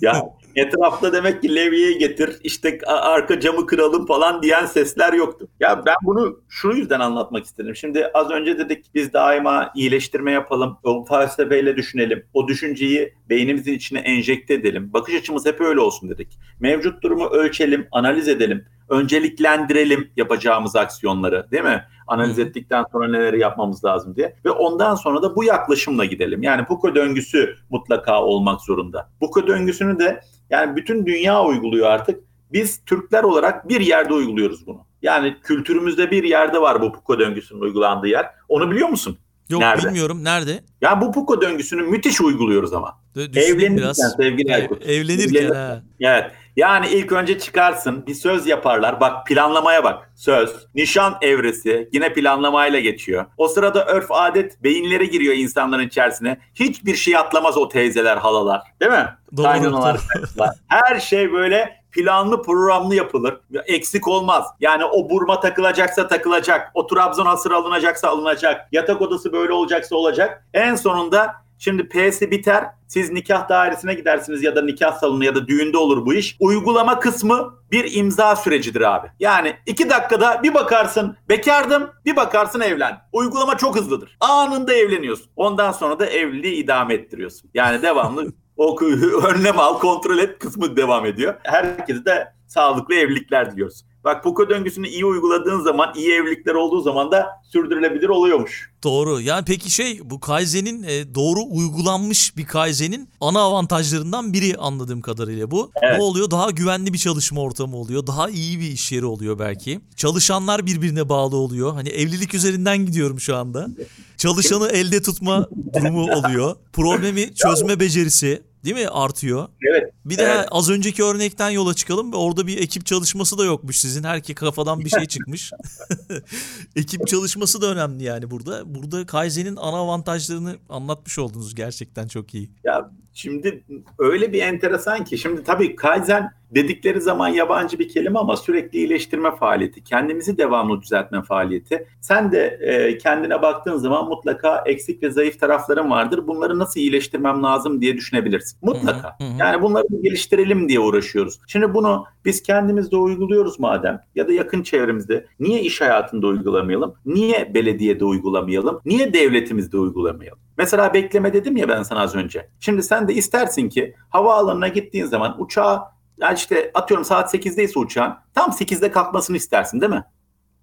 Ya [laughs] etrafta demek ki levyeyi getir işte arka camı kıralım falan diyen sesler yoktu. Ya ben bunu şu yüzden anlatmak istedim. Şimdi az önce dedik biz daima iyileştirme yapalım. O felsefeyle düşünelim. O düşünceyi beynimizin içine enjekte edelim. Bakış açımız hep öyle olsun dedik. Mevcut durumu ölçelim, analiz edelim. Önceliklendirelim yapacağımız aksiyonları değil mi? Analiz ettikten sonra neleri yapmamız lazım diye. Ve ondan sonra da bu yaklaşımla gidelim. Yani Puko döngüsü mutlaka olmak zorunda. Puko döngüsünü de yani bütün dünya uyguluyor artık. Biz Türkler olarak bir yerde uyguluyoruz bunu. Yani kültürümüzde bir yerde var bu Puko döngüsünün uygulandığı yer. Onu biliyor musun? Yok Nerede? bilmiyorum nerede? Ya bu Puko döngüsünü müthiş uyguluyoruz ama. Evlenirken sevgili Ev- Aykut. evlenirken Evlenir- ha. Evet. Yani ilk önce çıkarsın, bir söz yaparlar. Bak planlamaya bak. Söz, nişan evresi yine planlamayla geçiyor. O sırada örf adet beyinlere giriyor insanların içerisine. Hiçbir şey atlamaz o teyzeler, halalar. Değil mi? Doğru, Kaynanalar. [laughs] Her şey böyle planlı programlı yapılır. Eksik olmaz. Yani o burma takılacaksa takılacak. O Trabzon hasır alınacaksa alınacak. Yatak odası böyle olacaksa olacak. En sonunda şimdi P'si biter. Siz nikah dairesine gidersiniz ya da nikah salonu ya da düğünde olur bu iş. Uygulama kısmı bir imza sürecidir abi. Yani iki dakikada bir bakarsın bekardım bir bakarsın evlen. Uygulama çok hızlıdır. Anında evleniyorsun. Ondan sonra da evliliği idame ettiriyorsun. Yani devamlı [laughs] o önlem al kontrol et kısmı devam ediyor. Herkese de sağlıklı evlilikler diliyoruz. Bak Puko döngüsünü iyi uyguladığın zaman, iyi evlilikler olduğu zaman da sürdürülebilir oluyormuş. Doğru. Yani peki şey bu Kaizen'in e, doğru uygulanmış bir Kaizen'in ana avantajlarından biri anladığım kadarıyla bu. Evet. Ne oluyor? Daha güvenli bir çalışma ortamı oluyor. Daha iyi bir iş yeri oluyor belki. Çalışanlar birbirine bağlı oluyor. Hani evlilik üzerinden gidiyorum şu anda. Çalışanı elde tutma durumu oluyor. Problemi çözme becerisi değil mi artıyor? Evet. Bir de Evet. az önceki örnekten yola çıkalım orada bir ekip çalışması da yokmuş sizin. Herki kafadan bir şey çıkmış. [laughs] ekip çalışması da önemli yani burada. Burada Kaizen'in ana avantajlarını anlatmış oldunuz gerçekten çok iyi. Ya şimdi öyle bir enteresan ki şimdi tabii Kaizen dedikleri zaman yabancı bir kelime ama sürekli iyileştirme faaliyeti, kendimizi devamlı düzeltme faaliyeti. Sen de e, kendine baktığın zaman mutlaka eksik ve zayıf tarafların vardır. Bunları nasıl iyileştirmem lazım diye düşünebilirsin. Mutlaka. Yani bunları geliştirelim diye uğraşıyoruz. Şimdi bunu biz kendimizde uyguluyoruz madem ya da yakın çevremizde niye iş hayatında uygulamayalım? Niye belediyede uygulamayalım? Niye devletimizde uygulamayalım? Mesela bekleme dedim ya ben sana az önce. Şimdi sen de istersin ki havaalanına gittiğin zaman uçağa yani işte atıyorum saat 8'deyse uçağın tam 8'de kalkmasını istersin değil mi?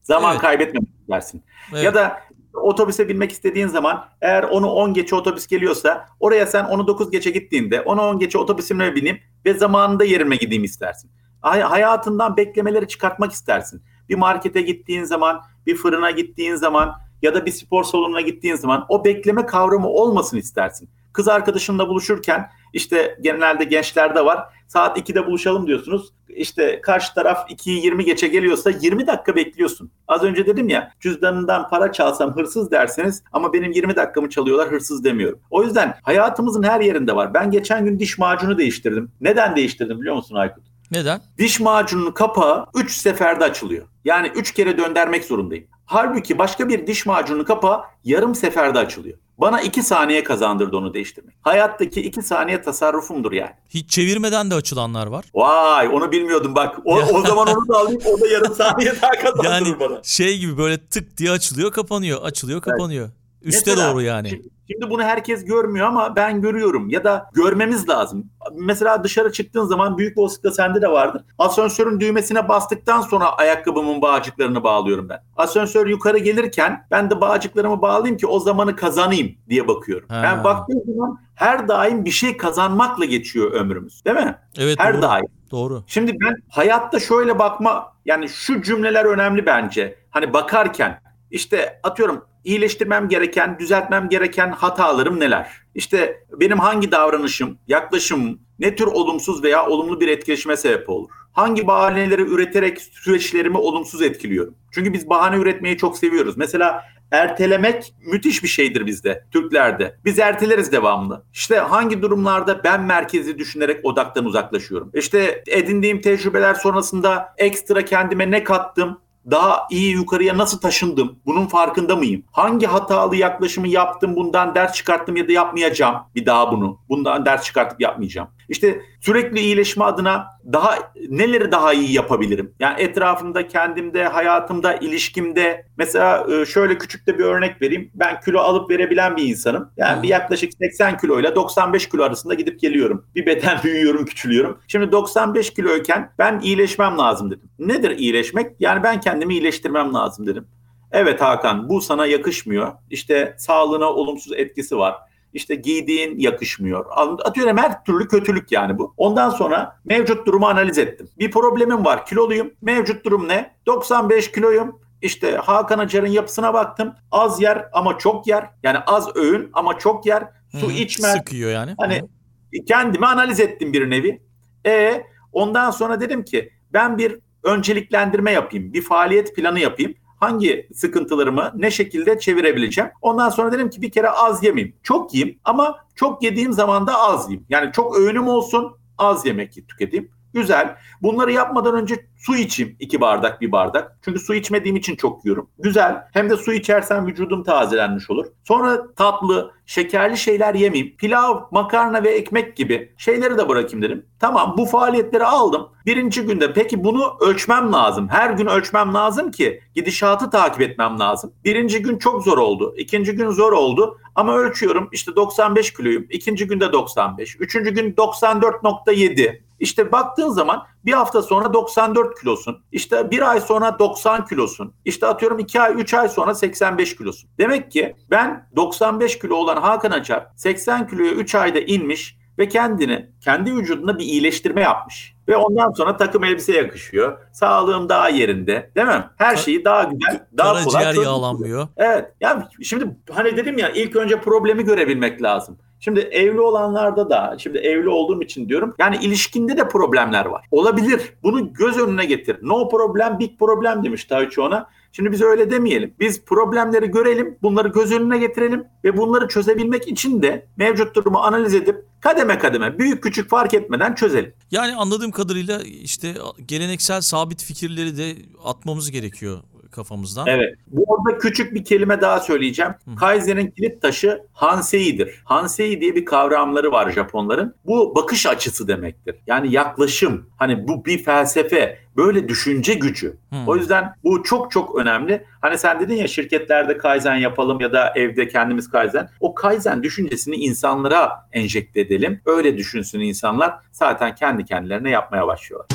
Zaman Evet. kaybetmemek istersin. Evet. Ya da otobüse binmek istediğin zaman eğer onu 10 geçe otobüs geliyorsa oraya sen onu 9 geçe gittiğinde onu 10 geçe otobüsüme bineyim ve zamanında yerime gideyim istersin. Hay- hayatından beklemeleri çıkartmak istersin. Bir markete gittiğin zaman, bir fırına gittiğin zaman ya da bir spor salonuna gittiğin zaman o bekleme kavramı olmasın istersin. Kız arkadaşınla buluşurken işte genelde gençlerde var. Saat 2'de buluşalım diyorsunuz. İşte karşı taraf 2'yi 20 geçe geliyorsa 20 dakika bekliyorsun. Az önce dedim ya cüzdanından para çalsam hırsız derseniz ama benim 20 dakikamı çalıyorlar hırsız demiyorum. O yüzden hayatımızın her yerinde var. Ben geçen gün diş macunu değiştirdim. Neden değiştirdim biliyor musun Aykut? Neden? Diş macununun kapağı 3 seferde açılıyor. Yani 3 kere döndürmek zorundayım. Halbuki başka bir diş macununun kapağı yarım seferde açılıyor. Bana 2 saniye kazandırdı onu değiştirmek. Hayattaki 2 saniye tasarrufumdur yani. Hiç çevirmeden de açılanlar var. Vay onu bilmiyordum bak. O, o zaman onu da alayım o da yarım [laughs] saniye daha kazandırır Yani bana. şey gibi böyle tık diye açılıyor kapanıyor açılıyor kapanıyor. Üste Mesela, doğru yani. Şimdi, şimdi bunu herkes görmüyor ama ben görüyorum ya da görmemiz lazım. Mesela dışarı çıktığın zaman büyük olasılıkla sende de vardır. Asansörün düğmesine bastıktan sonra ayakkabımın bağcıklarını bağlıyorum ben. Asansör yukarı gelirken ben de bağcıklarımı bağlayayım ki o zamanı kazanayım diye bakıyorum. Ha. Ben baktığım zaman her daim bir şey kazanmakla geçiyor ömrümüz. Değil mi? Evet Her doğru. daim. Doğru. Şimdi ben hayatta şöyle bakma yani şu cümleler önemli bence. Hani bakarken işte atıyorum iyileştirmem gereken, düzeltmem gereken hatalarım neler? İşte benim hangi davranışım, yaklaşımım ne tür olumsuz veya olumlu bir etkileşime sebep olur? Hangi bahaneleri üreterek süreçlerimi olumsuz etkiliyorum? Çünkü biz bahane üretmeyi çok seviyoruz. Mesela ertelemek müthiş bir şeydir bizde, Türklerde. Biz erteleriz devamlı. İşte hangi durumlarda ben merkezi düşünerek odaktan uzaklaşıyorum. İşte edindiğim tecrübeler sonrasında ekstra kendime ne kattım? Daha iyi yukarıya nasıl taşındım? Bunun farkında mıyım? Hangi hatalı yaklaşımı yaptım? Bundan ders çıkarttım ya da yapmayacağım bir daha bunu. Bundan ders çıkartıp yapmayacağım. İşte sürekli iyileşme adına daha neleri daha iyi yapabilirim? Yani etrafımda, kendimde, hayatımda, ilişkimde mesela e, şöyle küçük de bir örnek vereyim. Ben kilo alıp verebilen bir insanım. Yani bir yaklaşık 80 kiloyla 95 kilo arasında gidip geliyorum. Bir beden [laughs] büyüyorum, küçülüyorum. Şimdi 95 kiloyken ben iyileşmem lazım dedim. Nedir iyileşmek? Yani ben kendimi iyileştirmem lazım dedim. Evet Hakan bu sana yakışmıyor. İşte sağlığına olumsuz etkisi var. İşte giydiğin yakışmıyor. Atıyorum her türlü kötülük yani bu. Ondan sonra mevcut durumu analiz ettim. Bir problemim var. Kiloluyum. Mevcut durum ne? 95 kiloyum. İşte Hakan Acar'ın yapısına baktım. Az yer ama çok yer. Yani az öğün ama çok yer. Su Hı, içmez. Sıkıyor yani. Hani Hı. kendimi analiz ettim bir nevi. E ondan sonra dedim ki ben bir önceliklendirme yapayım. Bir faaliyet planı yapayım. Hangi sıkıntılarımı ne şekilde çevirebileceğim? Ondan sonra dedim ki bir kere az yemeyeyim. Çok yiyeyim ama çok yediğim zaman da az yiyeyim. Yani çok öğünüm olsun az yemek tüketeyim. Güzel. Bunları yapmadan önce su içeyim. iki bardak bir bardak. Çünkü su içmediğim için çok yiyorum. Güzel. Hem de su içersem vücudum tazelenmiş olur. Sonra tatlı, şekerli şeyler yemeyeyim. Pilav, makarna ve ekmek gibi şeyleri de bırakayım dedim. Tamam bu faaliyetleri aldım. Birinci günde peki bunu ölçmem lazım. Her gün ölçmem lazım ki gidişatı takip etmem lazım. Birinci gün çok zor oldu. İkinci gün zor oldu. Ama ölçüyorum işte 95 kiloyum. İkinci günde 95. Üçüncü gün 94.7. İşte baktığın zaman bir hafta sonra 94 kilosun. İşte bir ay sonra 90 kilosun. İşte atıyorum 2 ay 3 ay sonra 85 kilosun. Demek ki ben 95 kilo olan Hakan Açar 80 kiloya 3 ayda inmiş ve kendini kendi vücudunda bir iyileştirme yapmış. Ve ondan sonra takım elbise yakışıyor. Sağlığım daha yerinde. Değil mi? Her şeyi daha güzel, daha kolay. Karaciğer yağlanmıyor. Evet. Ya şimdi hani dedim ya ilk önce problemi görebilmek lazım. Şimdi evli olanlarda da, şimdi evli olduğum için diyorum. Yani ilişkinde de problemler var. Olabilir. Bunu göz önüne getir. No problem, big problem demiş Tayçi ona. Şimdi biz öyle demeyelim. Biz problemleri görelim, bunları göz önüne getirelim ve bunları çözebilmek için de mevcut durumu analiz edip kademe kademe büyük küçük fark etmeden çözelim. Yani anladığım kadarıyla işte geleneksel sabit fikirleri de atmamız gerekiyor kafamızdan. Evet. Bu orada küçük bir kelime daha söyleyeceğim. Hı. Kaizen'in kilit taşı Hansei'dir. Hansei diye bir kavramları var Japonların. Bu bakış açısı demektir. Yani yaklaşım. Hani bu bir felsefe. Böyle düşünce gücü. Hı. O yüzden bu çok çok önemli. Hani sen dedin ya şirketlerde Kaizen yapalım ya da evde kendimiz Kaizen. O Kaizen düşüncesini insanlara enjekte edelim. Öyle düşünsün insanlar. Zaten kendi kendilerine yapmaya başlıyorlar.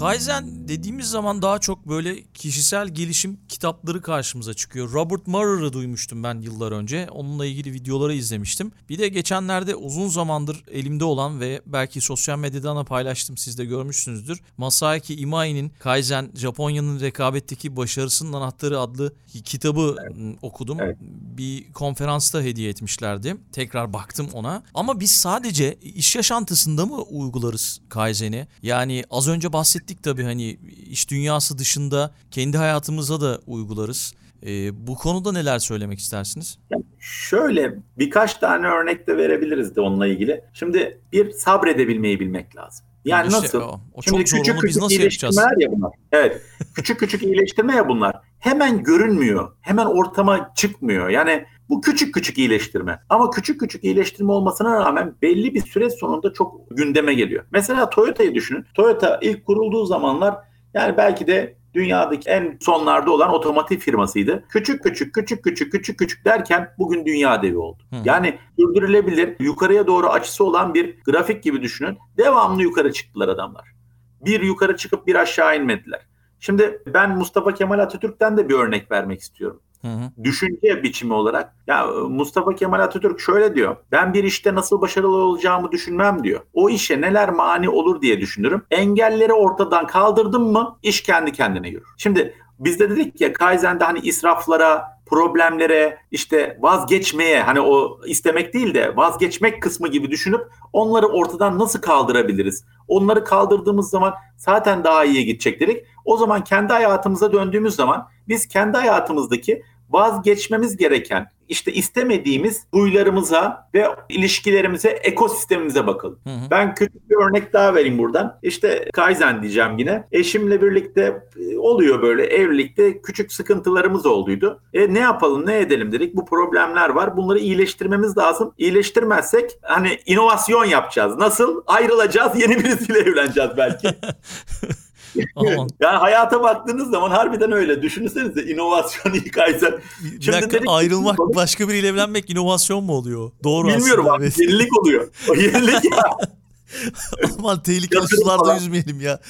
Kaizen dediğimiz zaman daha çok böyle kişisel gelişim kitapları karşımıza çıkıyor. Robert Murray'ı duymuştum ben yıllar önce. Onunla ilgili videoları izlemiştim. Bir de geçenlerde uzun zamandır elimde olan ve belki sosyal medyadan da paylaştım siz de görmüşsünüzdür. Masaaki Imai'nin Kaizen Japonya'nın rekabetteki başarısının anahtarı adlı kitabı evet. okudum. Evet. Bir konferansta hediye etmişlerdi. Tekrar baktım ona. Ama biz sadece iş yaşantısında mı uygularız Kaizen'i? Yani az önce bahsettik tabii hani iş dünyası dışında kendi hayatımıza da uygularız. E, bu konuda neler söylemek istersiniz? Yani şöyle birkaç tane örnek de verebiliriz de onunla ilgili. Şimdi bir sabredebilmeyi bilmek lazım. Yani işte, nasıl? O, o Şimdi çok küçük küçük nasıl yapacağız? ya bunlar. Evet. küçük küçük iyileştirme ya bunlar. Hemen görünmüyor. Hemen ortama çıkmıyor. Yani bu küçük küçük iyileştirme. Ama küçük küçük iyileştirme olmasına rağmen belli bir süre sonunda çok gündeme geliyor. Mesela Toyota'yı düşünün. Toyota ilk kurulduğu zamanlar yani belki de dünyadaki en sonlarda olan otomotiv firmasıydı. Küçük küçük küçük küçük küçük küçük derken bugün dünya devi oldu. Hı. Yani sürdürülebilir yukarıya doğru açısı olan bir grafik gibi düşünün. Devamlı yukarı çıktılar adamlar. Bir yukarı çıkıp bir aşağı inmediler. Şimdi ben Mustafa Kemal Atatürk'ten de bir örnek vermek istiyorum. Hı hı. Düşünce biçimi olarak. Ya Mustafa Kemal Atatürk şöyle diyor. Ben bir işte nasıl başarılı olacağımı düşünmem diyor. O işe neler mani olur diye düşünürüm. Engelleri ortadan kaldırdım mı iş kendi kendine yürür. Şimdi biz de dedik ya Kaizen'de hani israflara, problemlere, işte vazgeçmeye hani o istemek değil de vazgeçmek kısmı gibi düşünüp onları ortadan nasıl kaldırabiliriz? Onları kaldırdığımız zaman zaten daha iyiye gidecek dedik. O zaman kendi hayatımıza döndüğümüz zaman biz kendi hayatımızdaki vazgeçmemiz gereken işte istemediğimiz huylarımıza ve ilişkilerimize, ekosistemimize bakalım. Hı hı. Ben küçük bir örnek daha vereyim buradan. İşte Kaizen diyeceğim yine. Eşimle birlikte e, oluyor böyle evlilikte küçük sıkıntılarımız olduydu. E ne yapalım, ne edelim dedik. Bu problemler var. Bunları iyileştirmemiz lazım. İyileştirmezsek hani inovasyon yapacağız. Nasıl? Ayrılacağız, yeni birisiyle [laughs] evleneceğiz belki. [laughs] [laughs] yani hayata baktığınız zaman harbiden öyle. Düşünsenize inovasyon [laughs] ilk aysen. Bir Şimdi dakika ayrılmak ki, [laughs] başka biriyle evlenmek inovasyon mu oluyor? Doğru Bilmiyorum aslında. Bilmiyorum abi yenilik oluyor. O yenilik ya. Aman tehlikeli sularda yüzmeyelim ya.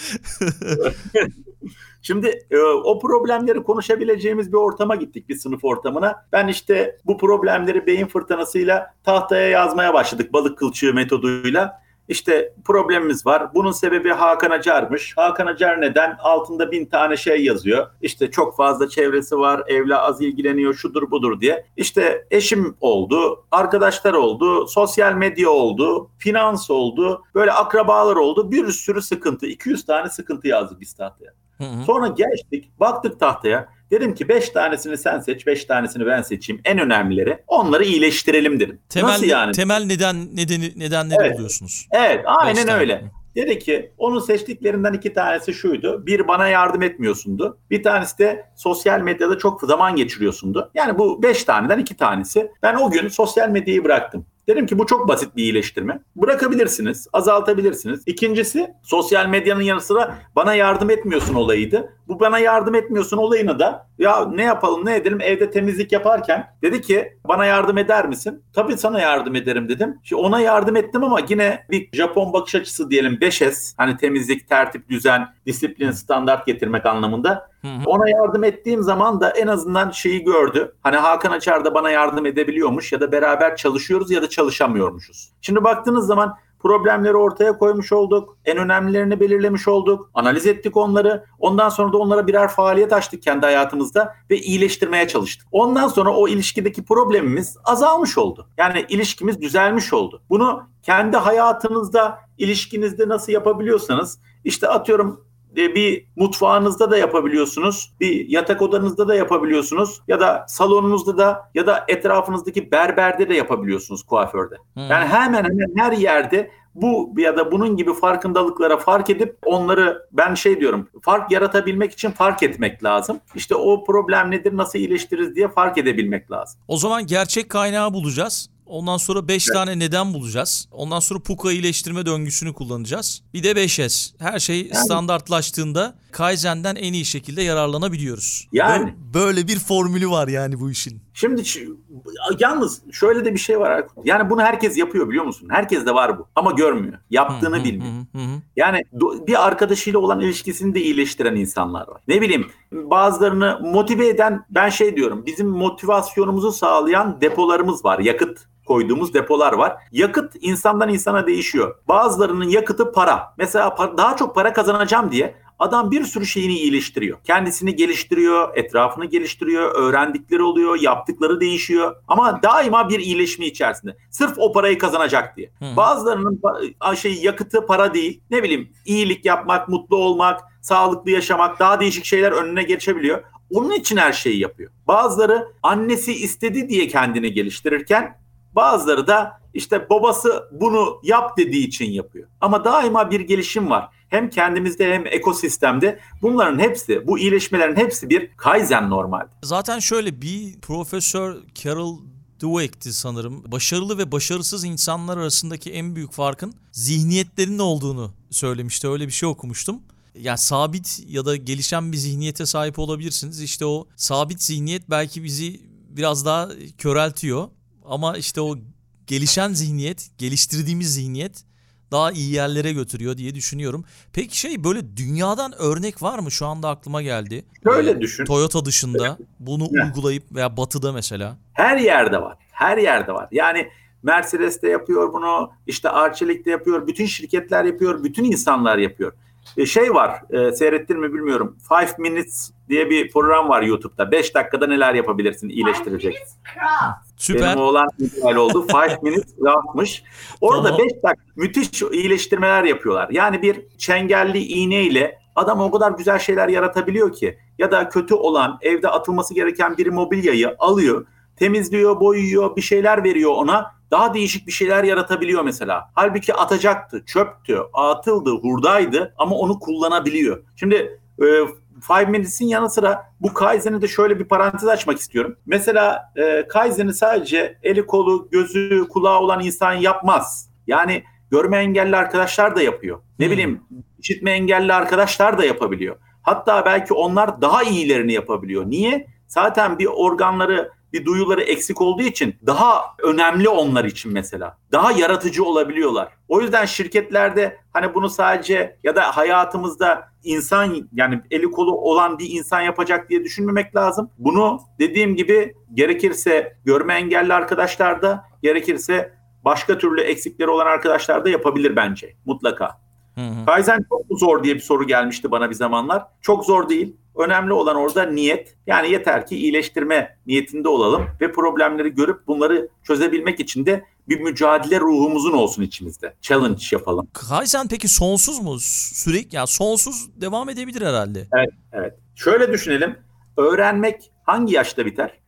Şimdi e, o problemleri konuşabileceğimiz bir ortama gittik bir sınıf ortamına. Ben işte bu problemleri beyin fırtınasıyla tahtaya yazmaya başladık balık kılçığı metoduyla. İşte problemimiz var. Bunun sebebi Hakan Acar'mış. Hakan Acar neden? Altında bin tane şey yazıyor. İşte çok fazla çevresi var, evle az ilgileniyor, şudur budur diye. İşte eşim oldu, arkadaşlar oldu, sosyal medya oldu, finans oldu, böyle akrabalar oldu. Bir sürü sıkıntı, 200 tane sıkıntı yazdık biz tahtaya. Hı hı. Sonra geçtik, baktık tahtaya. Dedim ki 5 tanesini sen seç, 5 tanesini ben seçeyim. En önemlileri onları iyileştirelim dedim. Temel, Nasıl yani? Temel neden nedeni nedenleri evet. buluyorsunuz. Evet, aynen öyle. Dedi ki onun seçtiklerinden iki tanesi şuydu. Bir bana yardım etmiyorsundu. Bir tanesi de sosyal medyada çok zaman geçiriyorsundu. Yani bu beş taneden iki tanesi. Ben o gün sosyal medyayı bıraktım. Dedim ki bu çok basit bir iyileştirme. Bırakabilirsiniz, azaltabilirsiniz. İkincisi sosyal medyanın yanı sıra bana yardım etmiyorsun olayıydı. Bu bana yardım etmiyorsun olayını da ya ne yapalım ne edelim evde temizlik yaparken dedi ki bana yardım eder misin? Tabii sana yardım ederim dedim. Şimdi ona yardım ettim ama yine bir Japon bakış açısı diyelim 5S hani temizlik, tertip, düzen, disiplin, standart getirmek anlamında. Ona yardım ettiğim zaman da en azından şeyi gördü. Hani Hakan Açar da bana yardım edebiliyormuş ya da beraber çalışıyoruz ya da çalışamıyormuşuz. Şimdi baktığınız zaman Problemleri ortaya koymuş olduk. En önemlilerini belirlemiş olduk. Analiz ettik onları. Ondan sonra da onlara birer faaliyet açtık kendi hayatımızda ve iyileştirmeye çalıştık. Ondan sonra o ilişkideki problemimiz azalmış oldu. Yani ilişkimiz düzelmiş oldu. Bunu kendi hayatınızda, ilişkinizde nasıl yapabiliyorsanız işte atıyorum e, bir mutfağınızda da yapabiliyorsunuz. Bir yatak odanızda da yapabiliyorsunuz. Ya da salonunuzda da ya da etrafınızdaki berberde de yapabiliyorsunuz kuaförde. Hmm. Yani hemen hemen her yerde bu ya da bunun gibi farkındalıklara fark edip onları ben şey diyorum fark yaratabilmek için fark etmek lazım. İşte o problem nedir nasıl iyileştiririz diye fark edebilmek lazım. O zaman gerçek kaynağı bulacağız. Ondan sonra 5 evet. tane neden bulacağız. Ondan sonra Puka iyileştirme döngüsünü kullanacağız. Bir de 5S. Her şey yani. standartlaştığında Kaizen'den en iyi şekilde yararlanabiliyoruz. Yani. Böyle bir formülü var yani bu işin. Şimdi yalnız şöyle de bir şey var. Yani bunu herkes yapıyor biliyor musun? Herkes de var bu ama görmüyor. Yaptığını hı, bilmiyor. Hı, hı. Yani bir arkadaşıyla olan ilişkisini de iyileştiren insanlar var. Ne bileyim bazılarını motive eden ben şey diyorum. Bizim motivasyonumuzu sağlayan depolarımız var. Yakıt koyduğumuz depolar var. Yakıt insandan insana değişiyor. Bazılarının yakıtı para. Mesela daha çok para kazanacağım diye Adam bir sürü şeyini iyileştiriyor. Kendisini geliştiriyor, etrafını geliştiriyor, öğrendikleri oluyor, yaptıkları değişiyor. Ama daima bir iyileşme içerisinde. Sırf o parayı kazanacak diye. Hı. Bazılarının şey yakıtı para değil. Ne bileyim iyilik yapmak, mutlu olmak, sağlıklı yaşamak, daha değişik şeyler önüne geçebiliyor. Onun için her şeyi yapıyor. Bazıları annesi istedi diye kendini geliştirirken bazıları da işte babası bunu yap dediği için yapıyor. Ama daima bir gelişim var. Hem kendimizde hem ekosistemde bunların hepsi, bu iyileşmelerin hepsi bir Kaizen normalde. Zaten şöyle bir Profesör Carol Dweck'ti sanırım. Başarılı ve başarısız insanlar arasındaki en büyük farkın zihniyetlerinin olduğunu söylemişti. Öyle bir şey okumuştum. Yani sabit ya da gelişen bir zihniyete sahip olabilirsiniz. İşte o sabit zihniyet belki bizi biraz daha köreltiyor. Ama işte o gelişen zihniyet, geliştirdiğimiz zihniyet daha iyi yerlere götürüyor diye düşünüyorum. Peki şey böyle dünyadan örnek var mı? Şu anda aklıma geldi. Şöyle ee, düşün. Toyota dışında bunu evet. uygulayıp veya batıda mesela. Her yerde var. Her yerde var. Yani Mercedes de yapıyor bunu. işte Arçelik de yapıyor. Bütün şirketler yapıyor. Bütün insanlar yapıyor. E, şey var e, seyrettin mi bilmiyorum. Five Minutes diye bir program var YouTube'da. Beş dakikada neler yapabilirsin iyileştirecek. Süper. Benim oğlan müdahale oldu. [laughs] Five Minutes Craft'mış. Orada tamam. beş dakika müthiş iyileştirmeler yapıyorlar. Yani bir çengelli iğneyle adam o kadar güzel şeyler yaratabiliyor ki. Ya da kötü olan evde atılması gereken bir mobilyayı alıyor. Temizliyor, boyuyor, bir şeyler veriyor ona daha değişik bir şeyler yaratabiliyor mesela. Halbuki atacaktı, çöptü, atıldı, hurdaydı ama onu kullanabiliyor. Şimdi e, Five Minutes'in yanı sıra bu Kaizen'i de şöyle bir parantez açmak istiyorum. Mesela e, Kaizen'i sadece eli kolu, gözü, kulağı olan insan yapmaz. Yani görme engelli arkadaşlar da yapıyor. Ne hmm. bileyim işitme engelli arkadaşlar da yapabiliyor. Hatta belki onlar daha iyilerini yapabiliyor. Niye? Zaten bir organları bir duyuları eksik olduğu için daha önemli onlar için mesela. Daha yaratıcı olabiliyorlar. O yüzden şirketlerde hani bunu sadece ya da hayatımızda insan yani eli kolu olan bir insan yapacak diye düşünmemek lazım. Bunu dediğim gibi gerekirse görme engelli arkadaşlar da gerekirse başka türlü eksikleri olan arkadaşlar da yapabilir bence mutlaka. Hı hı. Kaizen çok mu zor diye bir soru gelmişti bana bir zamanlar. Çok zor değil. Önemli olan orada niyet. Yani yeter ki iyileştirme niyetinde olalım ve problemleri görüp bunları çözebilmek için de bir mücadele ruhumuzun olsun içimizde. Challenge yapalım. Kaizen peki sonsuz mu? Sürekli yani sonsuz devam edebilir herhalde. Evet, evet. Şöyle düşünelim. Öğrenmek hangi yaşta biter?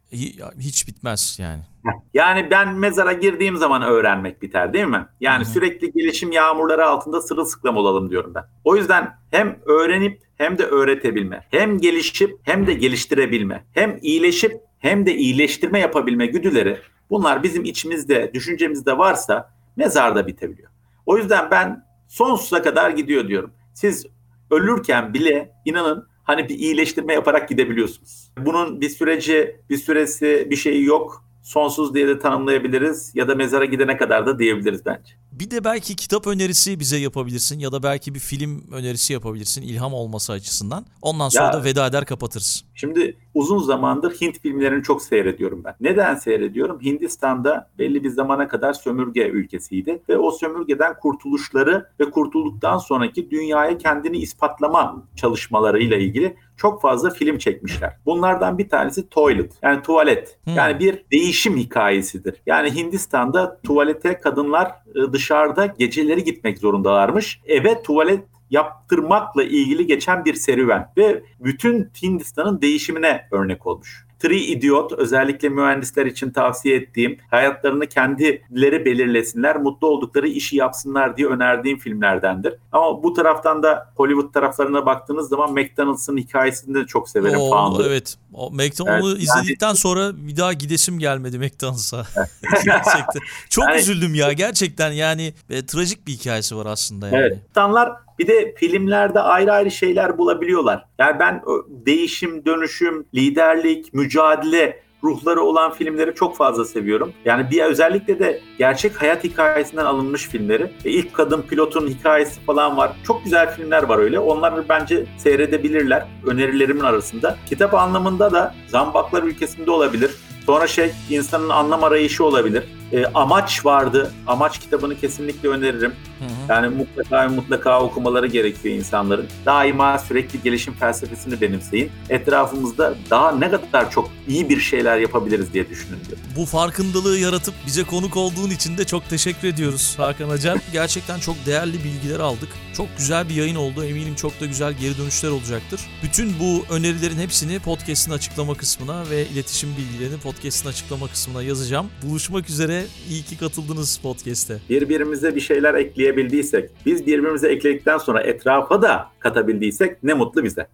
Hiç bitmez yani. [laughs] Yani ben mezara girdiğim zaman öğrenmek biter değil mi? Yani Hı-hı. sürekli gelişim yağmurları altında sırılsıklam olalım diyorum ben. O yüzden hem öğrenip hem de öğretebilme, hem gelişip hem de geliştirebilme, hem iyileşip hem de iyileştirme yapabilme güdüleri bunlar bizim içimizde, düşüncemizde varsa mezarda bitebiliyor. O yüzden ben sonsuza kadar gidiyor diyorum. Siz ölürken bile inanın hani bir iyileştirme yaparak gidebiliyorsunuz. Bunun bir süreci, bir süresi, bir şeyi yok. Sonsuz diye de tanımlayabiliriz ya da mezara gidene kadar da diyebiliriz bence. Bir de belki kitap önerisi bize yapabilirsin ya da belki bir film önerisi yapabilirsin ilham olması açısından. Ondan sonra ya, da veda eder kapatırız. Şimdi uzun zamandır Hint filmlerini çok seyrediyorum ben. Neden seyrediyorum? Hindistan'da belli bir zamana kadar sömürge ülkesiydi ve o sömürgeden kurtuluşları ve kurtulduktan sonraki dünyaya kendini ispatlama çalışmalarıyla ilgili çok fazla film çekmişler. Bunlardan bir tanesi Toilet yani tuvalet. Hmm. Yani bir değişim hikayesidir. Yani Hindistan'da tuvalete kadınlar e, dışarıda geceleri gitmek zorundalarmış. Eve tuvalet yaptırmakla ilgili geçen bir serüven ve bütün Hindistan'ın değişimine örnek olmuş. Three Idiot özellikle mühendisler için tavsiye ettiğim hayatlarını kendileri belirlesinler, mutlu oldukları işi yapsınlar diye önerdiğim filmlerdendir. Ama bu taraftan da Hollywood taraflarına baktığınız zaman McDonald's'ın hikayesini de çok severim. Oo, Found'u. evet. O McDonald's'ı Evet, izledikten sonra bir daha gidesim gelmedi McDonald's'a. [laughs] gerçekten. Çok Yani- üzüldüm ya gerçekten yani e, trajik bir hikayesi var aslında yani. Evet. İnsanlar bir de filmlerde ayrı ayrı şeyler bulabiliyorlar. Yani ben değişim, dönüşüm, liderlik, mücadele ruhları olan filmleri çok fazla seviyorum. Yani bir özellikle de gerçek hayat hikayesinden alınmış filmleri. E, ilk kadın pilotun hikayesi falan var. Çok güzel filmler var öyle. Onları bence seyredebilirler. Önerilerimin arasında. Kitap anlamında da Zambaklar ülkesinde olabilir. Sonra şey insanın anlam arayışı olabilir. E, Amaç vardı. Amaç kitabını kesinlikle öneririm. Hı hı. Yani mutlaka mutlaka okumaları gerekiyor insanların. Daima sürekli gelişim felsefesini benimseyin. Etrafımızda daha ne kadar çok iyi bir şeyler yapabiliriz diye düşünün diyor. Bu farkındalığı yaratıp bize konuk olduğun için de çok teşekkür ediyoruz Hakan Acar. [laughs] Gerçekten çok değerli bilgiler aldık. Çok güzel bir yayın oldu. Eminim çok da güzel geri dönüşler olacaktır. Bütün bu önerilerin hepsini podcast'in açıklama kısmına ve iletişim bilgilerini podcast'in açıklama kısmına yazacağım. Buluşmak üzere. İyi ki katıldınız podcast'e. Birbirimize bir şeyler ekleyebildiysek, biz birbirimize ekledikten sonra etrafa da katabildiysek ne mutlu bize.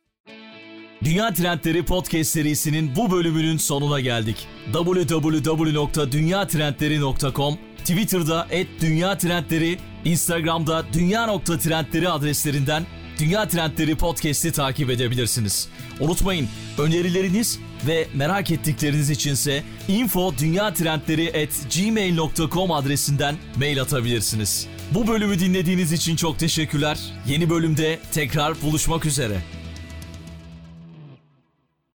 Dünya Trendleri Podcast serisinin bu bölümünün sonuna geldik. www.dünyatrendleri.com Twitter'da @dünyatrendleri, Instagram'da dünya.trendleri adreslerinden Dünya Trendleri Podcast'i takip edebilirsiniz. Unutmayın önerileriniz ve merak ettikleriniz içinse info gmail.com adresinden mail atabilirsiniz. Bu bölümü dinlediğiniz için çok teşekkürler. Yeni bölümde tekrar buluşmak üzere.